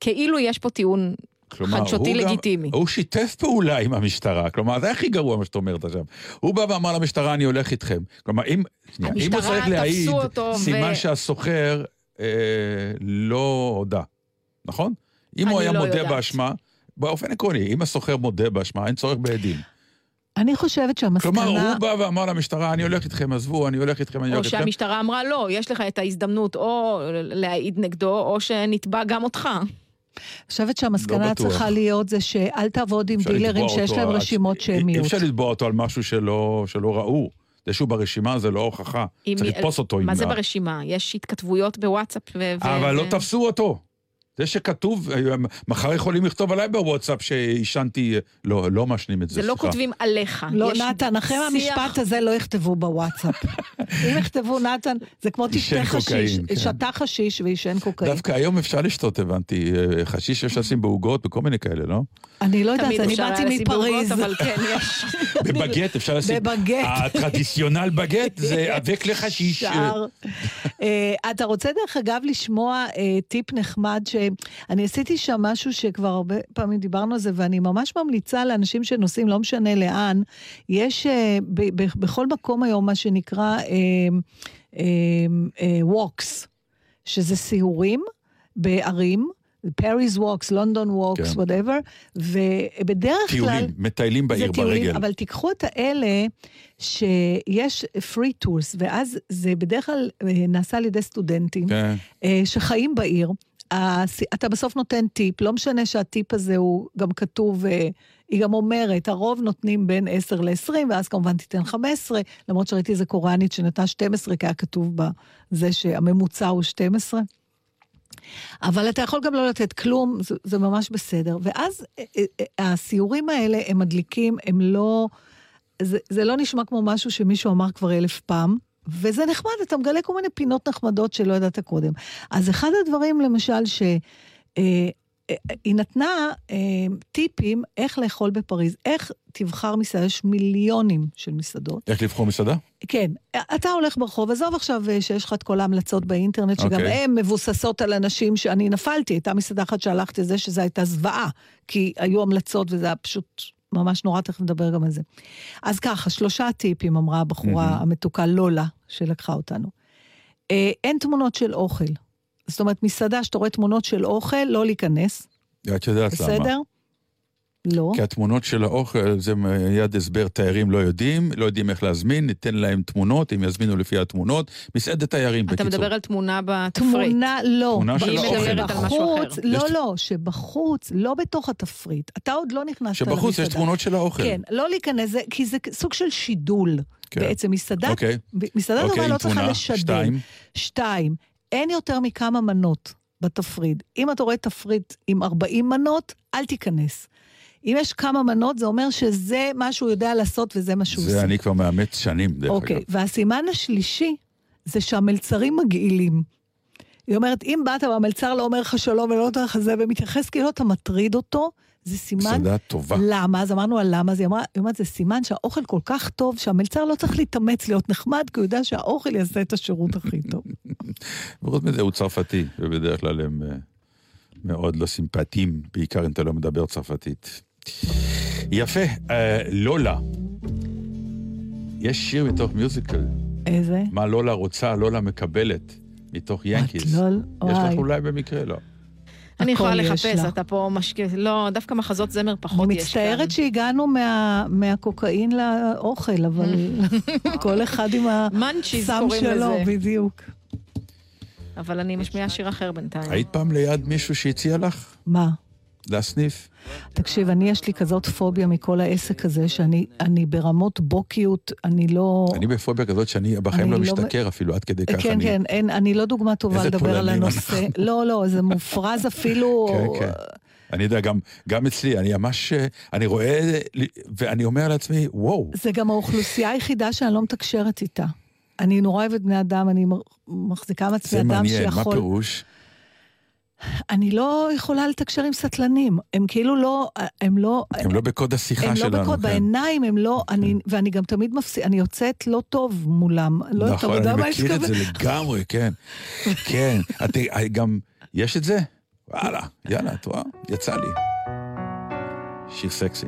כאילו יש פה טיעון כלומר, חדשותי הוא גם- לגיטימי. הוא שיתף פעולה עם המשטרה, כלומר, זה הכי גרוע מה שאת אומרת עכשיו. הוא בא ואמר למשטרה, אני הולך איתכם. כלומר, אם, שנייה, אם הוא צריך להעיד, אותו ו- סימן שהסוחר אה, לא הודה, נכון? אם הוא היה לא מודה יודעת. באשמה, באופן עקרוני, אם הסוחר מודה באשמה, אין צורך בעדים. אני חושבת שהמסקנה... כלומר, הוא בא ואמר למשטרה, אני הולך איתכם, עזבו, אני הולך איתכם, אני או הולך איתכם. שהמשטרה אמרה, לא, יש לך את ההזדמנות או להעיד נגדו, או שנתבע גם אותך. אני חושבת שהמסקנה לא. צריכה להיות זה שאל תעבוד עם דילרים שיש להם רשימות אי שמיות. אפשר לתבוע אותו על משהו שלא שלא ראו. זה שהוא ברשימה זה לא הוכחה. צריך לתפוס אותו. מה זה ברשימה? יש התכתבויות בוואטסאפ ו... אבל לא תפסו אותו. זה שכתוב, מחר יכולים לכתוב עליי בוואטסאפ שעישנתי, לא, לא מעשנים את זה, זה לא סליחה. כותבים עליך. לא, נתן, אחרי שיח- המשפט הזה לא יכתבו בוואטסאפ. <laughs> אם יכתבו, נתן, זה כמו תשתה חשיש, כן. שתה חשיש ועישן קוקאין. דווקא היום אפשר לשתות, הבנתי. חשיש אפשר לשים בעוגות וכל מיני כאלה, לא? אני לא יודעת, אני באתי מפריז. כן. <laughs> בבגט אפשר לשים. בבגט. הטרדיציונל בגט זה אבק לחשיש. <laughs> אה, אתה רוצה דרך אגב לשמוע אה, טיפ נחמד, שאני עשיתי שם משהו שכבר הרבה פעמים דיברנו על זה, ואני ממש ממליצה לאנשים שנוסעים, לא משנה לאן, יש אה, ב- ב- בכל מקום היום מה שנקרא אה, אה, אה, שזה סיורים בערים. Paris Walks, London Walks. Whatever, ובדרך כלל... טיולים, מטיילים בעיר טיולים, ברגל. אבל תיקחו את האלה שיש free tours, ואז זה בדרך כלל נעשה על ידי סטודנטים כן. שחיים בעיר. אתה בסוף נותן טיפ, לא משנה שהטיפ הזה הוא גם כתוב, אה, היא גם אומרת, הרוב נותנים בין 10 ל-20, ואז כמובן תיתן 15, למרות שראיתי איזה קוריאנית שנתנה 12, כי היה כתוב בזה שהממוצע הוא 12. אבל אתה יכול גם לא לתת כלום, זה, זה ממש בסדר. ואז אה, אה, הסיורים האלה, הם מדליקים, הם לא... זה, זה לא נשמע כמו משהו שמישהו אמר כבר אלף פעם, וזה נחמד, אתה מגלה כל מיני פינות נחמדות שלא ידעת קודם. אז אחד הדברים, למשל, ש... אה, אה, היא נתנה אה, טיפים איך לאכול בפריז, איך תבחר מסעדה, יש מיליונים של מסעדות. איך לבחור מסעדה? כן, אתה הולך ברחוב, עזוב עכשיו שיש לך את כל ההמלצות באינטרנט, שגם אוקיי. הן מבוססות על אנשים שאני נפלתי. הייתה מסעדה אחת שהלכתי לזה, שזו הייתה זוועה, כי היו המלצות וזה היה פשוט ממש נורא, תכף נדבר גם על זה. אז ככה, שלושה טיפים אמרה הבחורה מהמם. המתוקה לולה, שלקחה אותנו. אה, אין תמונות של אוכל. זאת אומרת, מסעדה שאתה רואה תמונות של אוכל, לא להיכנס, את יודעת למה. בסדר? לא. כי התמונות של האוכל, זה מיד הסבר, תיירים לא יודעים, לא יודעים איך להזמין, ניתן להם תמונות, הם יזמינו לפי התמונות. מסעדת תיירים, אתה בקיצור. מדבר על תמונה בתפריט. תמונה, לא. תמונה של היא האוכל. מדברת על משהו אחר. לא, יש- לא, שבחוץ, לא בתוך התפריט. אתה עוד לא נכנסת למסעדה. שבחוץ יש תמונות של האוכל. כן, לא להיכנס, זה- כי זה סוג של שידול. כן. בעצם מסעדה, אוקיי. מסעדה אוקיי, טובה עם לא צריכה. לשדר. שתיים. שתיים, אין יותר מכמה מנות בתפריט. אם אתה רואה תפריט עם 40 מנות, אל תיכנס. אם יש כמה מנות, זה אומר שזה מה שהוא יודע לעשות וזה מה שהוא עושה. זה אני כבר מאמץ שנים, דרך אוקיי, אגב. והסימן השלישי זה שהמלצרים מגעילים. היא אומרת, אם באת והמלצר לא אומר לך שלום ולא נותן לך זה, ומתייחס כאילו אתה מטריד אותו, זה סימן... מסעדה טובה. למה? אז אמרנו על למה, אז היא אמרה, היא אומרת, זה סימן שהאוכל כל כך טוב, שהמלצר לא צריך להתאמץ להיות נחמד, כי הוא יודע שהאוכל יעשה את השירות הכי טוב. <laughs> וחוץ מזה הוא צרפתי, ובדרך כלל הם אה, מאוד לא סימפטיים, בעיקר אם אתה לא מדבר צרפתית. יפה, אה, לולה. יש שיר מתוך מיוזיקל, איזה? מה לולה רוצה, לולה מקבלת, מתוך ינקיס. לא, יש לך וואי. אולי במקרה, לא. אני יכולה לחפש, לה. אתה פה משקיע... לא, דווקא מחזות זמר פחות יש כאן. מצטערת שהגענו מה- מהקוקאין לאוכל, אבל <laughs> כל אחד עם הסם שלו, לזה. בדיוק. אבל אני משמיעה שיר אחר בינתיים. היית פעם ליד מישהו שהציע לך מה? להסניף? תקשיב, אני יש לי כזאת פוביה מכל העסק הזה, שאני אני ברמות בוקיות, אני לא... אני בפוביה כזאת שאני בחיים לא לא- משתכר אפילו, עד כדי כך כן, אני... כן, אין, אני לא דוגמה טובה לדבר על הנושא. <laughs> לא, לא, זה מופרז אפילו... <laughs> כן, כן. אני יודע, גם, גם אצלי, אני ממש, אה, אני רואה, ואני אומר לעצמי, וואו, זה גם האוכלוסייה היחידה שאני לא מתקשרת איתה. אני נורא אוהבת בני אדם, אני מחזיקה מעצמי זה אדם מעניין, מה שיכול... פירוש? אני לא יכולה לתקשר עם סטלנים. הם כאילו לא... הם לא... הם לא בקוד השיחה הם שלנו. לא בקוד, כן. בעיניים הם לא... אני, ואני גם תמיד מפסיד... אני יוצאת לא טוב מולם. לא נכון, אני מכיר את זה לגמרי, כן. <laughs> כן, את, אה, גם, יש את זה? וואלה, יאללה, את רואה? יצא לי. שיר סקסי.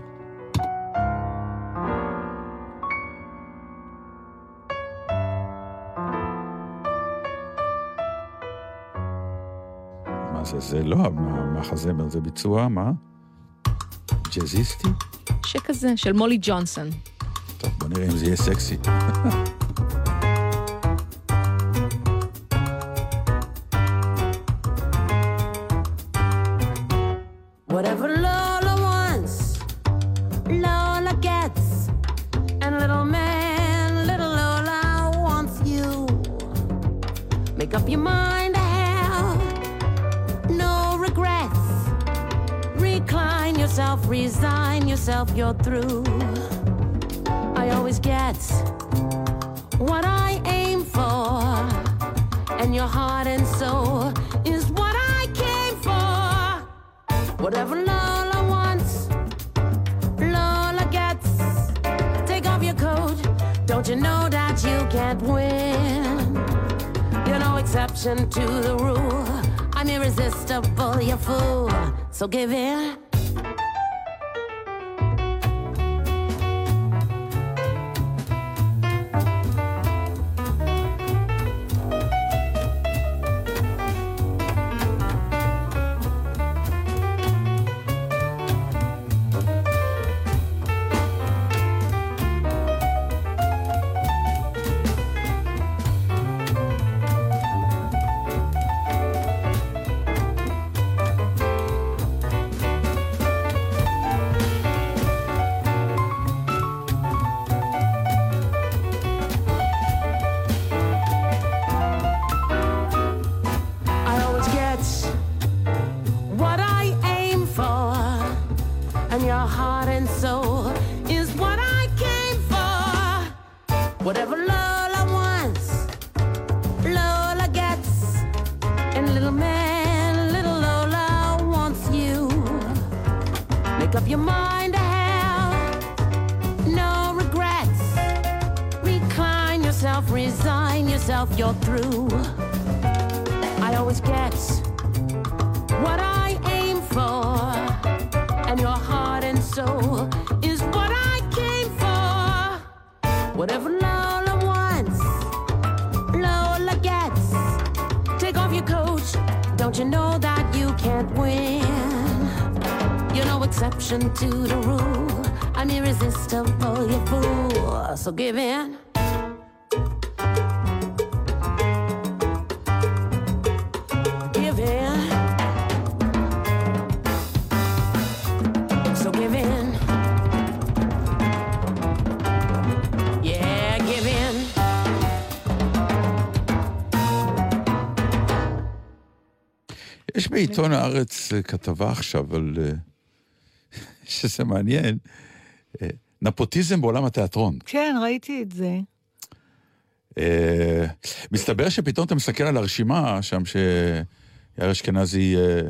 מה זה, זה לא המחזמר, זה ביצוע, מה? ג'אזיסטי? שכזה, של מולי ג'ונסון. טוב, בוא נראה אם זה יהיה סקסי. <laughs> resign yourself, you're through. I always get what I aim for. And your heart and soul is what I came for. Whatever Lola wants, Lola gets. Take off your coat. Don't you know that you can't win? You're no exception to the rule. I'm irresistible, you fool. So give in. In. יש בעיתון הארץ אה, כתבה עכשיו על... אה, <laughs> שזה מעניין, אה, נפוטיזם בעולם התיאטרון. כן, ראיתי את זה. אה, מסתבר שפתאום אתה מסתכל על הרשימה שם שיאיר אשכנזי אה,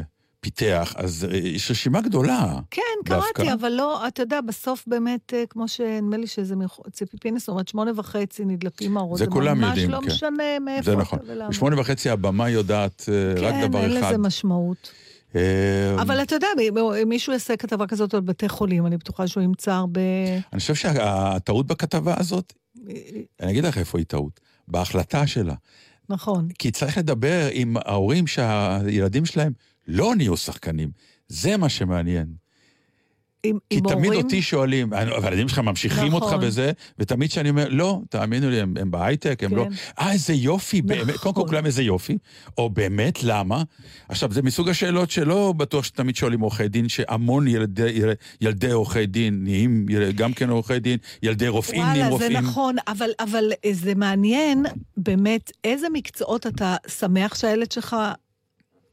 פיתח, אז אה, יש רשימה גדולה. כן, דווקא. קראתי, אבל לא, אתה יודע, בסוף באמת, כמו שנדמה לי שזה ציפי פינס אומרת, שמונה וחצי נדלקים האורות. זה כולם יודעים, ממש לא כן. משנה מאיפה זה נכון. בשמונה וחצי הבמה יודעת אה, רק כן, דבר אין אחד. לזה משמעות. אה, אבל אתה יודע, אם מישהו יעשה כתבה כזאת על בתי חולים, אני בטוחה שהוא ימצא הרבה... אני חושב שהטעות בכתבה הזאת, אני אגיד לך איפה היא טעות. בהחלטה שלה. נכון. כי צריך לדבר עם ההורים שהילדים שלהם לא נהיו שחקנים. זה מה שמעניין. עם, כי עם תמיד הורים... אותי שואלים, "אני- אבל הילדים שלך ממשיכים נכון. אותך בזה, ותמיד כשאני אומר, לא, תאמינו לי, הם, הם בהייטק, הם כן. לא... אה, איזה יופי, באמת, קודם כל נכון. כולם איזה יופי, או באמת, למה? עכשיו, זה מסוג השאלות שלא בטוח שתמיד שואלים עורכי דין, שהמון ילדי, ילדי עורכי דין נהיים גם כן עורכי דין, ילדי רופאים נהיים וואלה, זה רופאים. נכון, אבל, אבל זה מעניין באמת איזה מקצועות אתה שמח שהילד שלך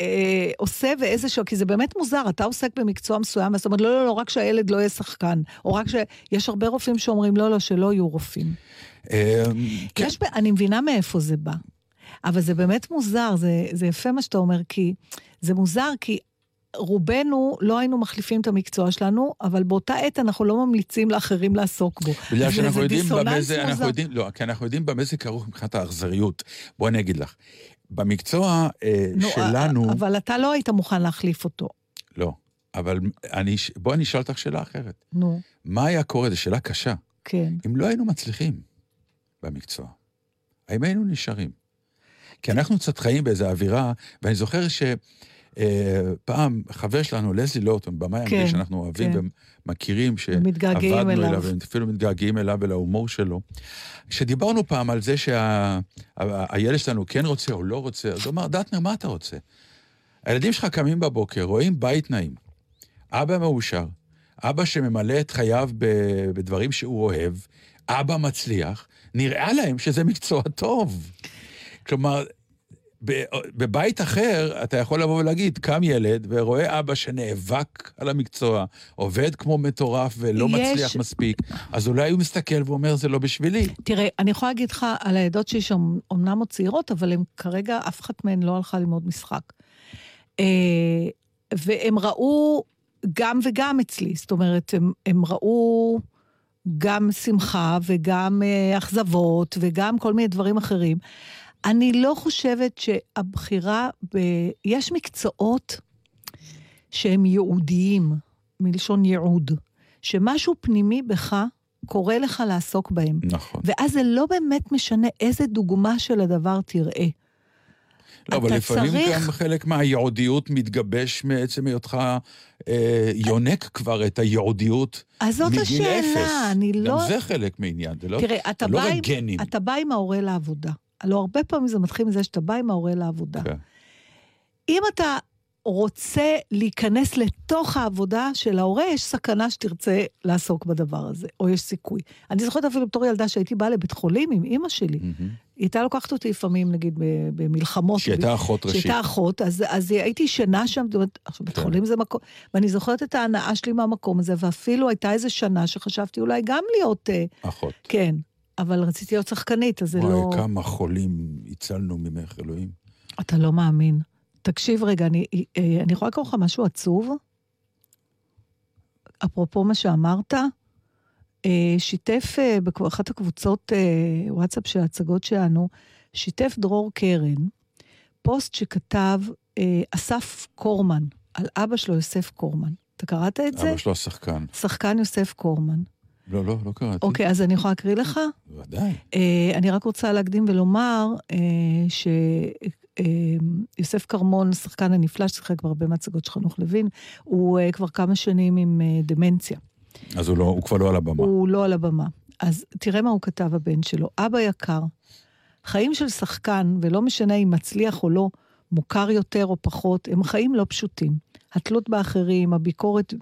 אה, עושה ואיזה שהוא, כי זה באמת מוזר, אתה עוסק במקצוע מסוים, זאת אומרת, לא, לא, לא, רק שהילד לא יהיה שחקן, או רק שיש הרבה רופאים שאומרים, לא, לא, שלא יהיו רופאים. אה, כן. יש, ב- אני מבינה מאיפה זה בא, אבל זה באמת מוזר, זה, זה יפה מה שאתה אומר, כי זה מוזר, כי רובנו לא היינו מחליפים את המקצוע שלנו, אבל באותה עת אנחנו לא ממליצים לאחרים לעסוק בו. בגלל שאנחנו יודעים במה זה, אנחנו. יודעים, לא, כי אנחנו יודעים במה זה כרוך מבחינת האכזריות. בואי אני אגיד לך, במקצוע אה, נו, שלנו, אבל אתה לא היית מוכן להחליף אותו. לא, אבל אני, בואי אני אשאל אותך שאלה אחרת. נו, מה היה קורה, זו שאלה קשה, כן. אם לא היינו מצליחים במקצוע? האם היינו נשארים? כי אנחנו קצת חיים באיזו אווירה, ואני זוכר שפעם חבר שלנו, לזלי לוטון, במאי כן, שאנחנו אוהבים כן. ומכירים, שעבדנו אליו. אליו, אפילו מתגעגעים אליו ולהומור שלו. כשדיברנו פעם על זה שהילד שלנו כן רוצה או לא רוצה, אז הוא אמר, דטנר, מה אתה רוצה? הילדים שלך קמים בבוקר, רואים בית נעים, אבא מאושר, אבא שממלא את חייו בדברים שהוא אוהב, אבא מצליח, נראה להם שזה מקצוע טוב. כלומר, בבית אחר אתה יכול לבוא ולהגיד, קם ילד ורואה אבא שנאבק על המקצוע, עובד כמו מטורף ולא יש- מצליח מספיק, אז אולי הוא מסתכל ואומר, זה לא בשבילי. תראה, אני יכולה להגיד לך על העדות שלי שהן אומנם עוד צעירות, אבל הן כרגע, אף אחת מהן לא הלכה ללמוד משחק. אה, והם ראו גם וגם אצלי, זאת אומרת, הם, הם ראו גם שמחה וגם אה, אכזבות וגם כל מיני דברים אחרים. אני לא חושבת שהבחירה ב... יש מקצועות שהם ייעודיים, מלשון ייעוד, שמשהו פנימי בך קורא לך לעסוק בהם. נכון. ואז זה לא באמת משנה איזה דוגמה של הדבר תראה. לא, אבל לפעמים צריך- גם חלק מהייעודיות מתגבש מעצם היותך אה, יונק כבר את הייעודיות אז זאת מגיל השאלה, אפס. אני לא... גם זה חלק מעניין, זה לא, תראה, אתה לא בא, רק עם. אתה בא עם ההורה לעבודה. הלוא הרבה פעמים זה מתחיל מזה שאתה בא עם ההורה לעבודה. כן. אם אתה רוצה להיכנס לתוך העבודה של ההורה, יש סכנה שתרצה לעסוק בדבר הזה, או יש סיכוי. אני זוכרת אפילו בתור ילדה שהייתי באה לבית חולים עם אימא שלי. מהמם. היא הייתה לוקחת אותי לפעמים, נגיד, במלחמות. שהיא הייתה אחות ראשית. שהייתה אחות, אז, אז הייתי ישנה שם, זאת עכשיו בית כן. חולים זה מקום, ואני זוכרת את ההנאה שלי מהמקום הזה, ואפילו הייתה איזה שנה שחשבתי אולי גם להיות, אה, אחות. כן, אבל רציתי להיות שחקנית, אז זה וואי, לא... כמה חולים הצלנו ממך, אלוהים. אתה לא מאמין. תקשיב רגע, אני, אה, אני יכולה לקרוא לך משהו עצוב? אפרופו מה שאמרת, אה, שיתף אה, באחת הקבוצות וואטסאפ של ההצגות שלנו, שיתף דרור קרן, פוסט שכתב אסף קורמן, על אבא שלו יוסף קורמן. אתה קראת את זה? אבא שלו השחקן. שחקן יוסף קורמן. לא, לא, לא קראתי. אוקיי, אז אני יכולה להקריא לך? ודאי. אה, אני רק רוצה להקדים ולומר אה, שיוסף כרמון, השחקן הנפלא ששיחק בהרבה מהצגות של חנוך לוין, הוא אה, כבר כמה שנים עם אה, דמנציה. אז הוא, לא, הוא כבר לא על הבמה. הוא לא על הבמה. אז תראה מה הוא כתב, הבן שלו. אבא יקר, חיים של שחקן, ולא משנה אם מצליח או לא, מוכר יותר או פחות, הם חיים לא פשוטים. התלות באחרים, הביקורת אה,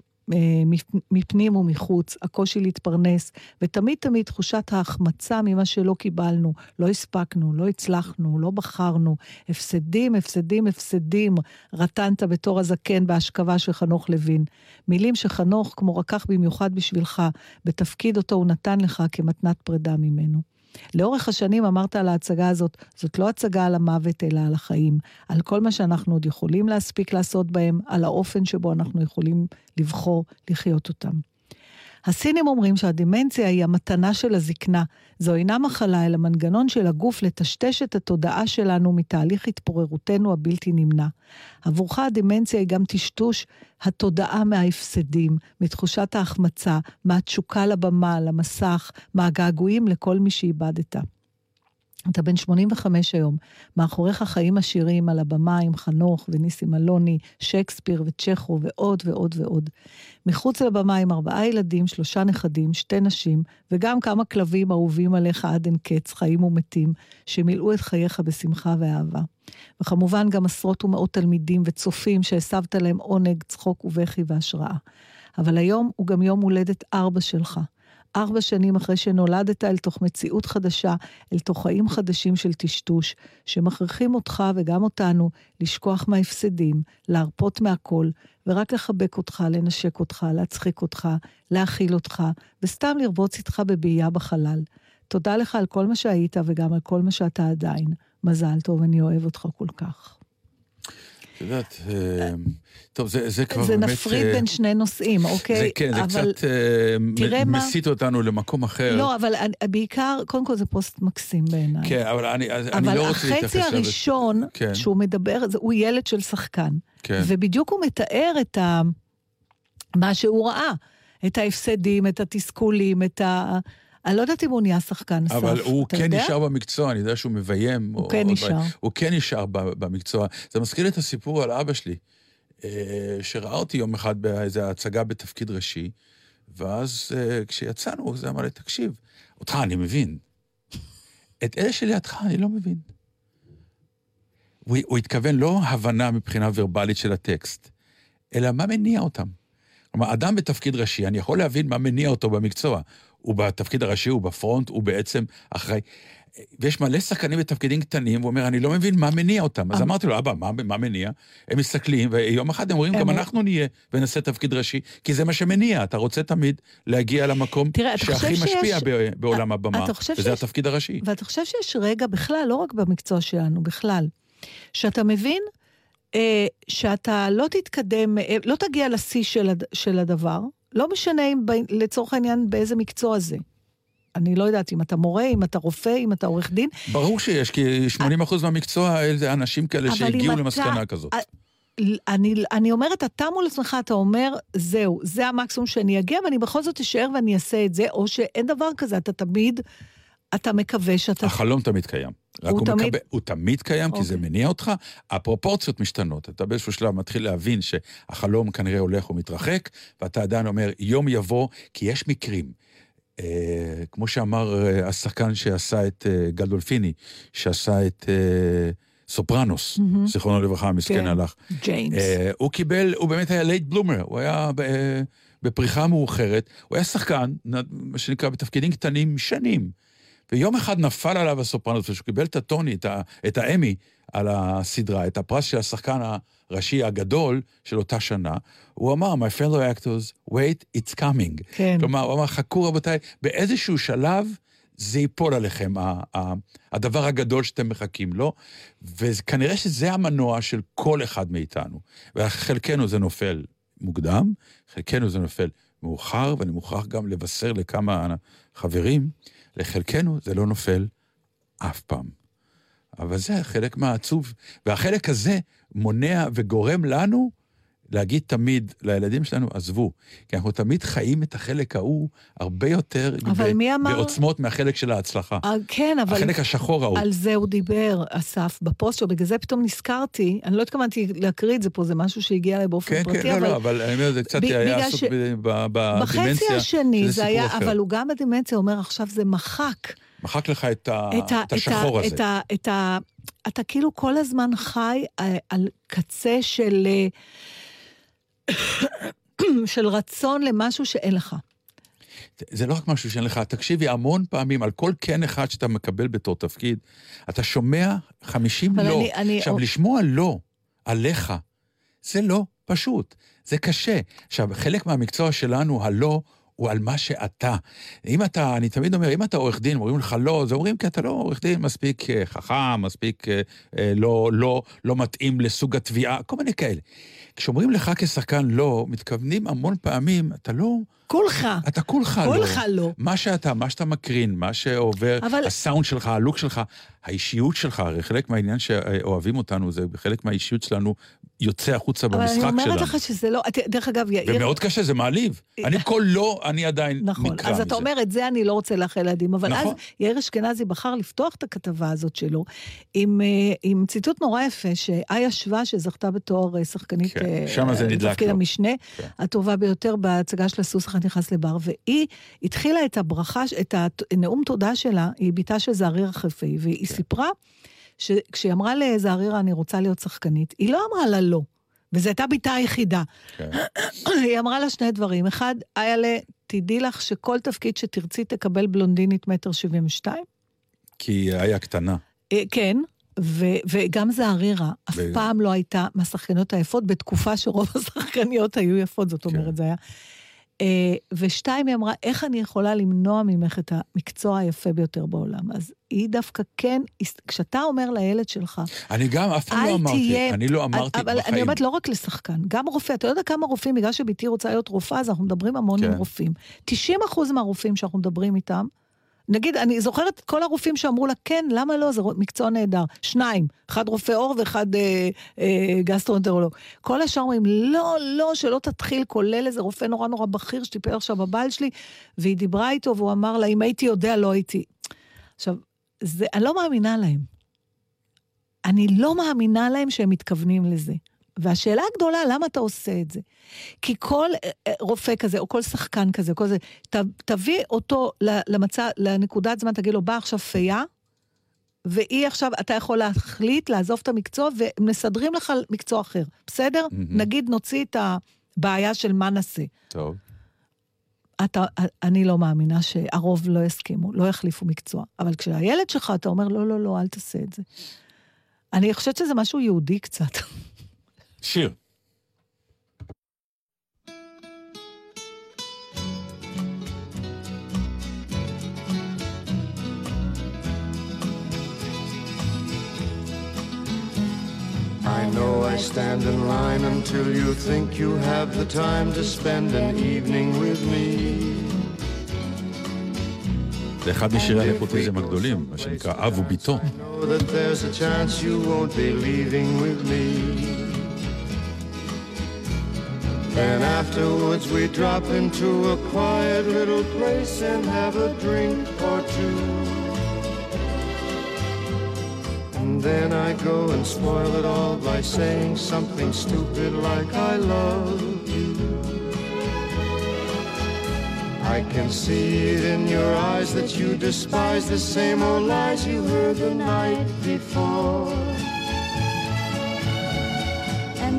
מפנים ומחוץ, הקושי להתפרנס, ותמיד תמיד תחושת ההחמצה ממה שלא קיבלנו, לא הספקנו, לא הצלחנו, לא בחרנו. הפסדים, הפסדים, הפסדים, רטנת בתור הזקן בהשכבה של חנוך לוין. מילים שחנוך, כמו רקח במיוחד בשבילך, בתפקיד אותו הוא נתן לך כמתנת פרידה ממנו. לאורך השנים אמרת על ההצגה הזאת, זאת לא הצגה על המוות, אלא על החיים, על כל מה שאנחנו עוד יכולים להספיק לעשות בהם, על האופן שבו אנחנו יכולים לבחור לחיות אותם. הסינים אומרים שהדמנציה היא המתנה של הזקנה. זו אינה מחלה, אלא מנגנון של הגוף לטשטש את התודעה שלנו מתהליך התפוררותנו הבלתי נמנע. עבורך הדמנציה היא גם טשטוש התודעה מההפסדים, מתחושת ההחמצה, מהתשוקה לבמה, למסך, מהגעגועים לכל מי שאיבדת. אתה בן 85 היום, מאחוריך חיים עשירים על הבמה עם חנוך וניסים אלוני, שייקספיר וצ'כו ועוד ועוד ועוד. מחוץ לבמה עם ארבעה ילדים, שלושה נכדים, שתי נשים, וגם כמה כלבים אהובים עליך עד אין קץ, חיים ומתים, שמילאו את חייך בשמחה ואהבה. וכמובן גם עשרות ומאות תלמידים וצופים שהסבת להם עונג, צחוק ובכי והשראה. אבל היום הוא גם יום הולדת ארבע שלך. ארבע שנים אחרי שנולדת אל תוך מציאות חדשה, אל תוך חיים חדשים של טשטוש, שמכריחים אותך וגם אותנו לשכוח מההפסדים, להרפות מהכל, ורק לחבק אותך, לנשק אותך, להצחיק אותך, להכיל אותך, וסתם לרבוץ איתך בבעייה בחלל. תודה לך על כל מה שהיית וגם על כל מה שאתה עדיין. מזל טוב, אני אוהב אותך כל כך. את יודעת, אה, טוב, זה, זה כבר זה באמת... נפריד אה, בין שני נושאים, אוקיי? זה כן, זה אבל... קצת אה, מה- מסיט אותנו למקום אחר. לא, אבל בעיקר, קודם כל זה פוסט מקסים בעיניי. כן, אבל אני, אז אני אבל לא רוצה להתייחס... החצי לזה. הראשון, כן. שהוא מדבר, זה- הוא ילד של שחקן. כן. ובדיוק הוא מתאר את ה... מה שהוא ראה. את ההפסדים, את התסכולים, את ה... אני לא יודעת אם הוא נהיה שחקן אסף. אבל הוא כן יודע? נשאר במקצוע, אני יודע שהוא מביים. הוא או- כן או נשאר. דברים. הוא כן נשאר במקצוע. זה מזכיר לי את הסיפור על אבא שלי, אה, שראה אותי יום אחד באיזו הצגה בתפקיד ראשי, ואז אה, כשיצאנו, זה אמר לי, תקשיב, אותך אני מבין. את אלה שלידך אני לא מבין. הוא, הוא התכוון לא הבנה מבחינה ורבלית של הטקסט, אלא מה מניע אותם. כלומר, אדם בתפקיד ראשי, אני יכול להבין מה מניע אותו במקצוע. הוא בתפקיד הראשי, הוא בפרונט, הוא בעצם אחראי. ויש מלא שחקנים בתפקידים קטנים, הוא אומר, אני לא מבין מה מניע אותם. אז אבל- אמרתי לו, אבא, מה, מה מניע? הם מסתכלים, ויום אחד הם אומרים, גם אנחנו נהיה ונעשה תפקיד ראשי, כי זה מה שמניע. אתה רוצה תמיד להגיע למקום תראה, שהכי משפיע שיש- בעולם הבמה, אתה חושב וזה שיש- התפקיד הראשי. ואתה חושב שיש רגע בכלל, לא רק במקצוע שלנו, בכלל, שאתה מבין אה, שאתה לא תתקדם, אה, לא תגיע לשיא של, הד- של הדבר, לא משנה אם ב, לצורך העניין באיזה מקצוע זה. אני לא יודעת אם אתה מורה, אם אתה רופא, אם אתה עורך דין. ברור שיש, כי 80% מהמקצוע זה אנשים כאלה שהגיעו אתה- למסקנה כזאת. אה, אני, אני אומרת, אתה מול עצמך, אתה אומר, זהו, זה המקסימום שאני אגיע, ואני בכל זאת אשאר ואני אעשה את זה, או שאין דבר כזה, אתה תמיד, אתה מקווה שאתה... החלום תמיד קיים. רק הוא הוא, תמיד- מקבל, הוא תמיד קיים, כי זה אוקיי. מניע אותך. הפרופורציות משתנות. אתה באיזשהו שלב מתחיל להבין שהחלום כנראה הולך ומתרחק, ואתה עדיין אומר, יום יבוא, כי יש מקרים. אה, כמו שאמר אה, השחקן שעשה את אה, גלדולפיני, שעשה את אה, סופרנוס, מהמם. זיכרונו לברכה, המסכן כן. הלך. ג'יימס. אה, הוא קיבל, הוא באמת היה late bloomer, הוא היה ב- בפריחה מאוחרת, הוא היה שחקן, מה שנקרא, בתפקידים קטנים שנים. ויום אחד נפל עליו הסופרנוס, וכשהוא קיבל את הטוני, את, האמי על הסדרה, את הפרס של השחקן הראשי הגדול של אותה שנה, הוא אמר, My fellow actors, wait, it's coming. כן. כלומר, הוא אמר, חכו רבותיי, באיזשהו שלב זה ייפול עליכם, הדבר הגדול שאתם מחכים לו, וכנראה שזה המנוע של כל אחד מאיתנו. וחלקנו זה נופל מוקדם, חלקנו זה נופל מאוחר, ואני מוכרח גם לבשר לכמה חברים, לחלקנו זה לא נופל אף פעם. אבל זה חלק מהעצוב, והחלק הזה מונע וגורם לנו להגיד תמיד לילדים שלנו, עזבו, כי אנחנו תמיד חיים את החלק ההוא הרבה יותר אמר- בעוצמות מהחלק של ההצלחה. אה, כן, אבל... החלק השחור ההוא. על זה הוא דיבר, אסף, בפוסט שלו, בגלל זה פתאום נזכרתי, אני לא התכוונתי להקריא את זה פה, זה משהו שהגיע אליי באופן כן, פרטי, כן, לא, אבל לא, אבל אני אומר, זה קצת ב- היה עסוק ש- ב- ב- בחצי בדימנציה. השני זה היה, אחר. אבל הוא גם בדימנציה אומר, עכשיו זה מחק. מחק לך את ה- את, ה, את השחור את, ה, הזה. את, ה, את ה... אתה כאילו כל הזמן חי אה, על קצה של... אה, של רצון למשהו שאין לך. זה לא רק משהו שאין לך, תקשיבי, המון פעמים, על כל כן אחד שאתה מקבל בתור תפקיד, אתה שומע 50 אבל לא. אני- אני- עכשיו, לשמוע לא עליך, זה לא פשוט, זה קשה. עכשיו, חלק מהמקצוע שלנו, הלא, הוא על מה שאתה. אם אתה, אני תמיד אומר, אם אתה עורך דין, אומרים לך לא, זה אומרים כי אתה לא עורך דין מספיק אה, חכם, מספיק אה, לא, לא, לא מתאים לסוג התביעה, כל מיני כאלה. כשאומרים לך כשחקן לא, מתכוונים המון פעמים, אתה לא... כולך. אתה כולך לא. כולך לא. מה שאתה, מה שאתה מקרין, מה שעובר, אבל- הסאונד שלך, הלוק שלך, האישיות שלך, הרי חלק מהעניין שאוהבים אותנו, זה חלק מהאישיות שלנו יוצא החוצה אבל אני במשחק אומרת שלנו. לך שזה לא... דרך אגב, יאיר... ומאוד קשה, זה מעליב. אני כל לא, אני עדיין נקרע מזה. נכון, אז אתה אומר, את זה אני לא רוצה לאחל לילדים, אבל נכון. אז יאיר אשכנזי בחר לפתוח את הכתבה הזאת שלו עם, אה, עם ציטוט נורא יפה, שאיה שווה, שזכתה בתואר אה, שחקנית, כן, אה, שמה זה נדלק בתפקיד לו. המשנה, כן. הטובה ביותר בהצגה של הסוס אחד נכנס לבר, והיא התחילה את הברכה, את הנאום תודה שלה, היא בתה של זערירה חיפאי, והיא כן. סיפרה שכשהיא אמרה לזערירה, אני רוצה להיות שחקנית, היא לא אמרה לה לא. וזו הייתה בתה היחידה. כן. <coughs> היא אמרה לה שני דברים. אחד, איילה, תדעי לך שכל תפקיד שתרצי תקבל בלונדינית מטר שבעים ושתיים. כי היא היה קטנה. אה, כן, ו- וגם זערירה אף פעם לא הייתה מהשחקניות היפות, בתקופה שרוב <laughs> השחקניות היו יפות, זאת כן. אומרת, זה היה. אה, ושתיים, היא אמרה, איך אני יכולה למנוע ממך את המקצוע היפה ביותר בעולם? אז היא דווקא כן, כשאתה אומר לילד שלך, אני גם אף פעם לא אמרתי, תהיה... אני לא אמרתי אבל אני בחיים. אומרת לא רק לשחקן, גם רופא. אתה יודע כמה רופאים, בגלל שבתי רוצה להיות רופאה, אז אנחנו מדברים המון כן. עם רופאים. 90 אחוז מהרופאים שאנחנו מדברים איתם, נגיד, אני זוכרת את כל הרופאים שאמרו לה, כן, למה לא? זה מקצוע נהדר. שניים, אחד רופא עור ואחד אה, אה, גסטרואנטרולוג. כל השאר אומרים, לא, לא, שלא תתחיל, כולל איזה רופא נורא נורא בכיר שטיפל עכשיו בבעל שלי, והיא דיברה איתו והוא אמר לה, אם הייתי יודע, לא הייתי. עכשיו, זה, אני לא מאמינה להם. אני לא מאמינה להם שהם מתכוונים לזה. והשאלה הגדולה, למה אתה עושה את זה? כי כל אה, אה, רופא כזה, או כל שחקן כזה, כל זה, ת, תביא אותו למצע, לנקודת זמן, תגיד לו, בא עכשיו פייה, והיא עכשיו, אתה יכול להחליט, לעזוב את המקצוע, ומסדרים לך מקצוע אחר, בסדר? מהמם. נגיד, נוציא את הבעיה של מה נעשה. טוב. אתה, אני לא מאמינה שהרוב לא יסכימו, לא יחליפו מקצוע. אבל כשהילד שלך, אתה אומר, לא, לא, לא, אל תעשה את זה. אני חושבת שזה משהו יהודי קצת. <laughs> שיר. I know I stand in line until you think you have the time to spend an evening with me. זה אחד משירי הנפוטיזם הגדולים, מה שנקרא אב וביתו. Know that there's a chance you won't be leaving with me. Then afterwards we drop into a quiet little place and have a drink or two. And then I go and spoil it all by saying something stupid like I love you. I can see it in your eyes that you despise the same old lies you heard the night before.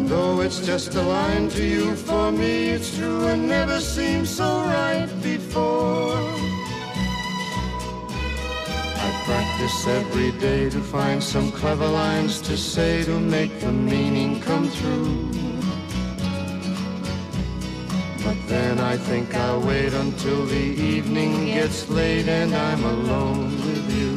Though it's just a line to you, for me it's true and never seemed so right before. I practice every day to find some clever lines to say to make the meaning come through. But then I think I'll wait until the evening gets late and I'm alone with you.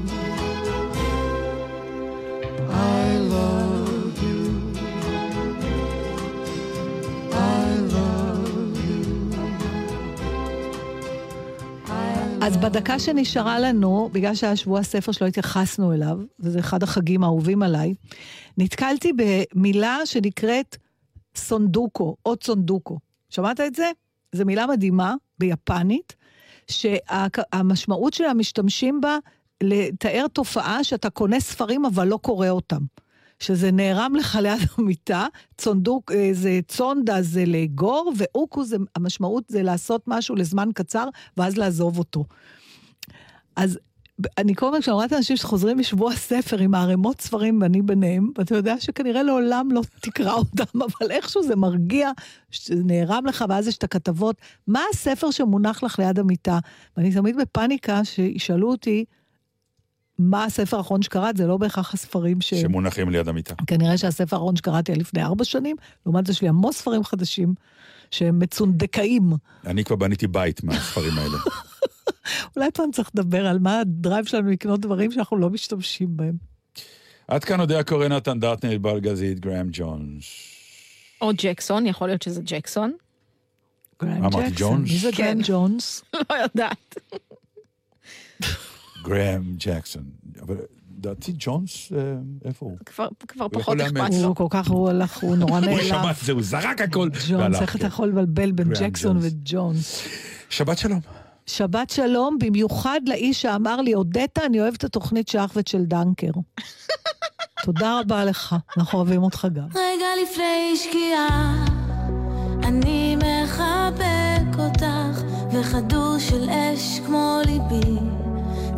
אז בדקה שנשארה לנו, בגלל שהיה שבוע הספר שלא התייחסנו אליו, וזה אחד החגים האהובים עליי, נתקלתי במילה שנקראת סונדוקו, או צונדוקו. שמעת את זה? זו מילה מדהימה, ביפנית, שהמשמעות שלה משתמשים בה לתאר תופעה שאתה קונה ספרים אבל לא קורא אותם. שזה נערם לך ליד <laughs> המיטה, צונדוק, אה, זה צונדה זה לאגור, ואוקו זה, המשמעות זה לעשות משהו לזמן קצר, ואז לעזוב אותו. אז אני כל הזמן, כשאני רואה את האנשים שחוזרים משבוע הספר עם הערימות ספרים, ואני ביניהם, ואתה יודע שכנראה לעולם לא <laughs> תקרא אותם, אבל איכשהו זה מרגיע, שזה נערם לך, ואז יש את הכתבות. מה הספר שמונח לך ליד המיטה? ואני תמיד בפאניקה שישאלו אותי, מה הספר האחרון שקראת? זה לא בהכרח הספרים ש... שמונחים ליד המיטה. כנראה שהספר האחרון שקראתי היה לפני ארבע שנים, לעומת זה יש לי המון ספרים חדשים שהם מצונדקאים. אני כבר בניתי בית מהספרים האלה. <laughs> אולי פעם צריך לדבר על מה הדרייב שלנו לקנות דברים שאנחנו לא משתמשים בהם. עד כאן יודע קורא נתן דטנר, בלגזית, גראם ג'ונס. או ג'קסון, יכול להיות שזה ג'קסון. גרם אמרתי ג'קסון. מי זה כן. גרם ג'ונס? <laughs> לא יודעת. <laughs> גראם ג'קסון. אבל לדעתי ג'ונס, אה, איפה הוא? כבר כבר הוא פחות אכפת. לו. הוא כל כך, הוא הלך, הוא נורא הוא נעלב. שמע את זה, הוא זרק הכל ג'ונס. איך אתה כן. יכול לבלבל בין ג'קסון ג'ונס. וג'ונס? שבת שלום. שבת שלום, במיוחד לאיש שאמר לי, הודית, אני אוהב את התוכנית שאחוות של דנקר. <laughs> תודה רבה לך, אנחנו אוהבים אותך גם. רגע לפני שקיעה, אני מחבק אותך, וכדור של אש כמו ליבי,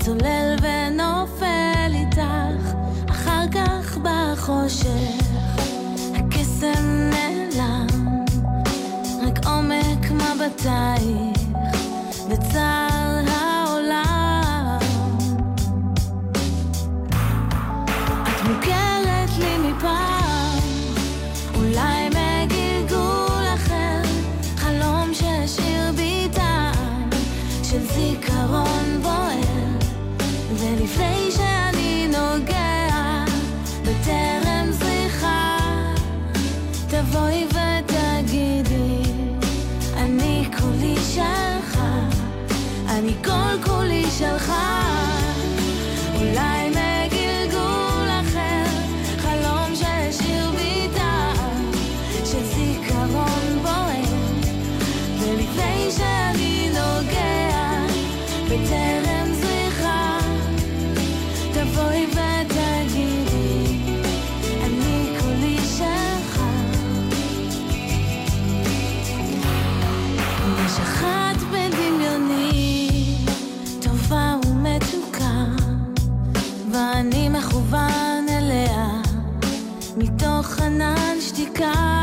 צולל ונופל איתך, אחר כך בחושך, הקסם נעלם, רק עומק מבטייך, וצער marcar.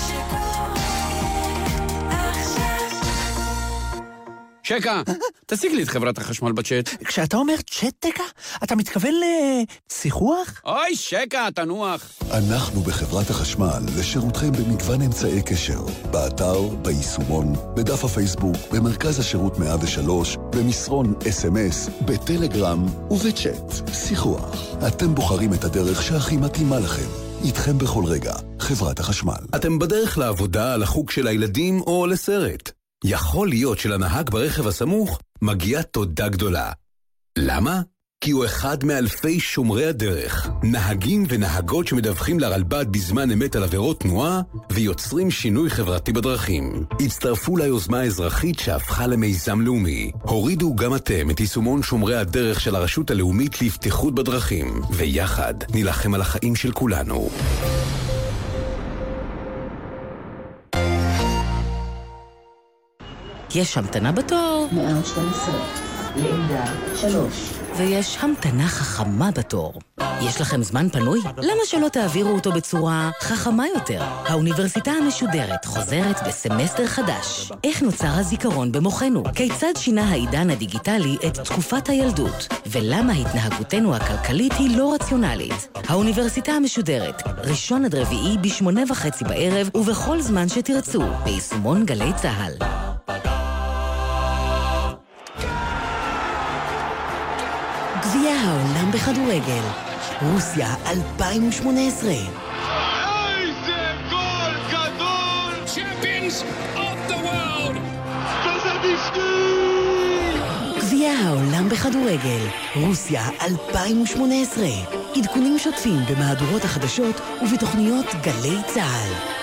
שקה, תשיג לי את חברת החשמל בצ'אט. כשאתה אומר צ'טקה, אתה מתכוון לשיחוח? אוי, שקה, תנוח. אנחנו בחברת החשמל לשירותכם במגוון אמצעי קשר. באתר, ביישומון, בדף הפייסבוק, במרכז השירות 103, במסרון אס.אם.אס, בטלגרם ובצ'אט. שיחוח. אתם בוחרים את הדרך שהכי מתאימה לכם. איתכם בכל רגע, חברת החשמל. אתם בדרך לעבודה, לחוג של הילדים או לסרט. יכול להיות שלנהג ברכב הסמוך מגיעה תודה גדולה. למה? כי הוא אחד מאלפי שומרי הדרך, נהגים ונהגות שמדווחים לרלב"ד בזמן אמת על עבירות תנועה ויוצרים שינוי חברתי בדרכים. הצטרפו ליוזמה האזרחית שהפכה למיזם לאומי. הורידו גם אתם את יישומון שומרי הדרך של הרשות הלאומית לבטיחות בדרכים, ויחד נילחם על החיים של כולנו. יש המתנה בתור. 112, לעמדה 3. ויש המתנה חכמה בתור. יש לכם זמן פנוי? למה שלא תעבירו אותו בצורה חכמה יותר? האוניברסיטה המשודרת חוזרת בסמסטר חדש. איך נוצר הזיכרון במוחנו? כיצד שינה העידן הדיגיטלי את תקופת הילדות? ולמה התנהגותנו הכלכלית היא לא רציונלית? האוניברסיטה המשודרת, ראשון עד רביעי בשמונה וחצי בערב ובכל זמן שתרצו, ביישומון גלי צה"ל. העולם בכדורגל, רוסיה 2018. איזה גול גדול! צ'מפיונס אוף דה וורלד! גביע העולם בכדורגל, רוסיה 2018. עדכונים שוטפים במהדורות החדשות ובתוכניות גלי צה"ל.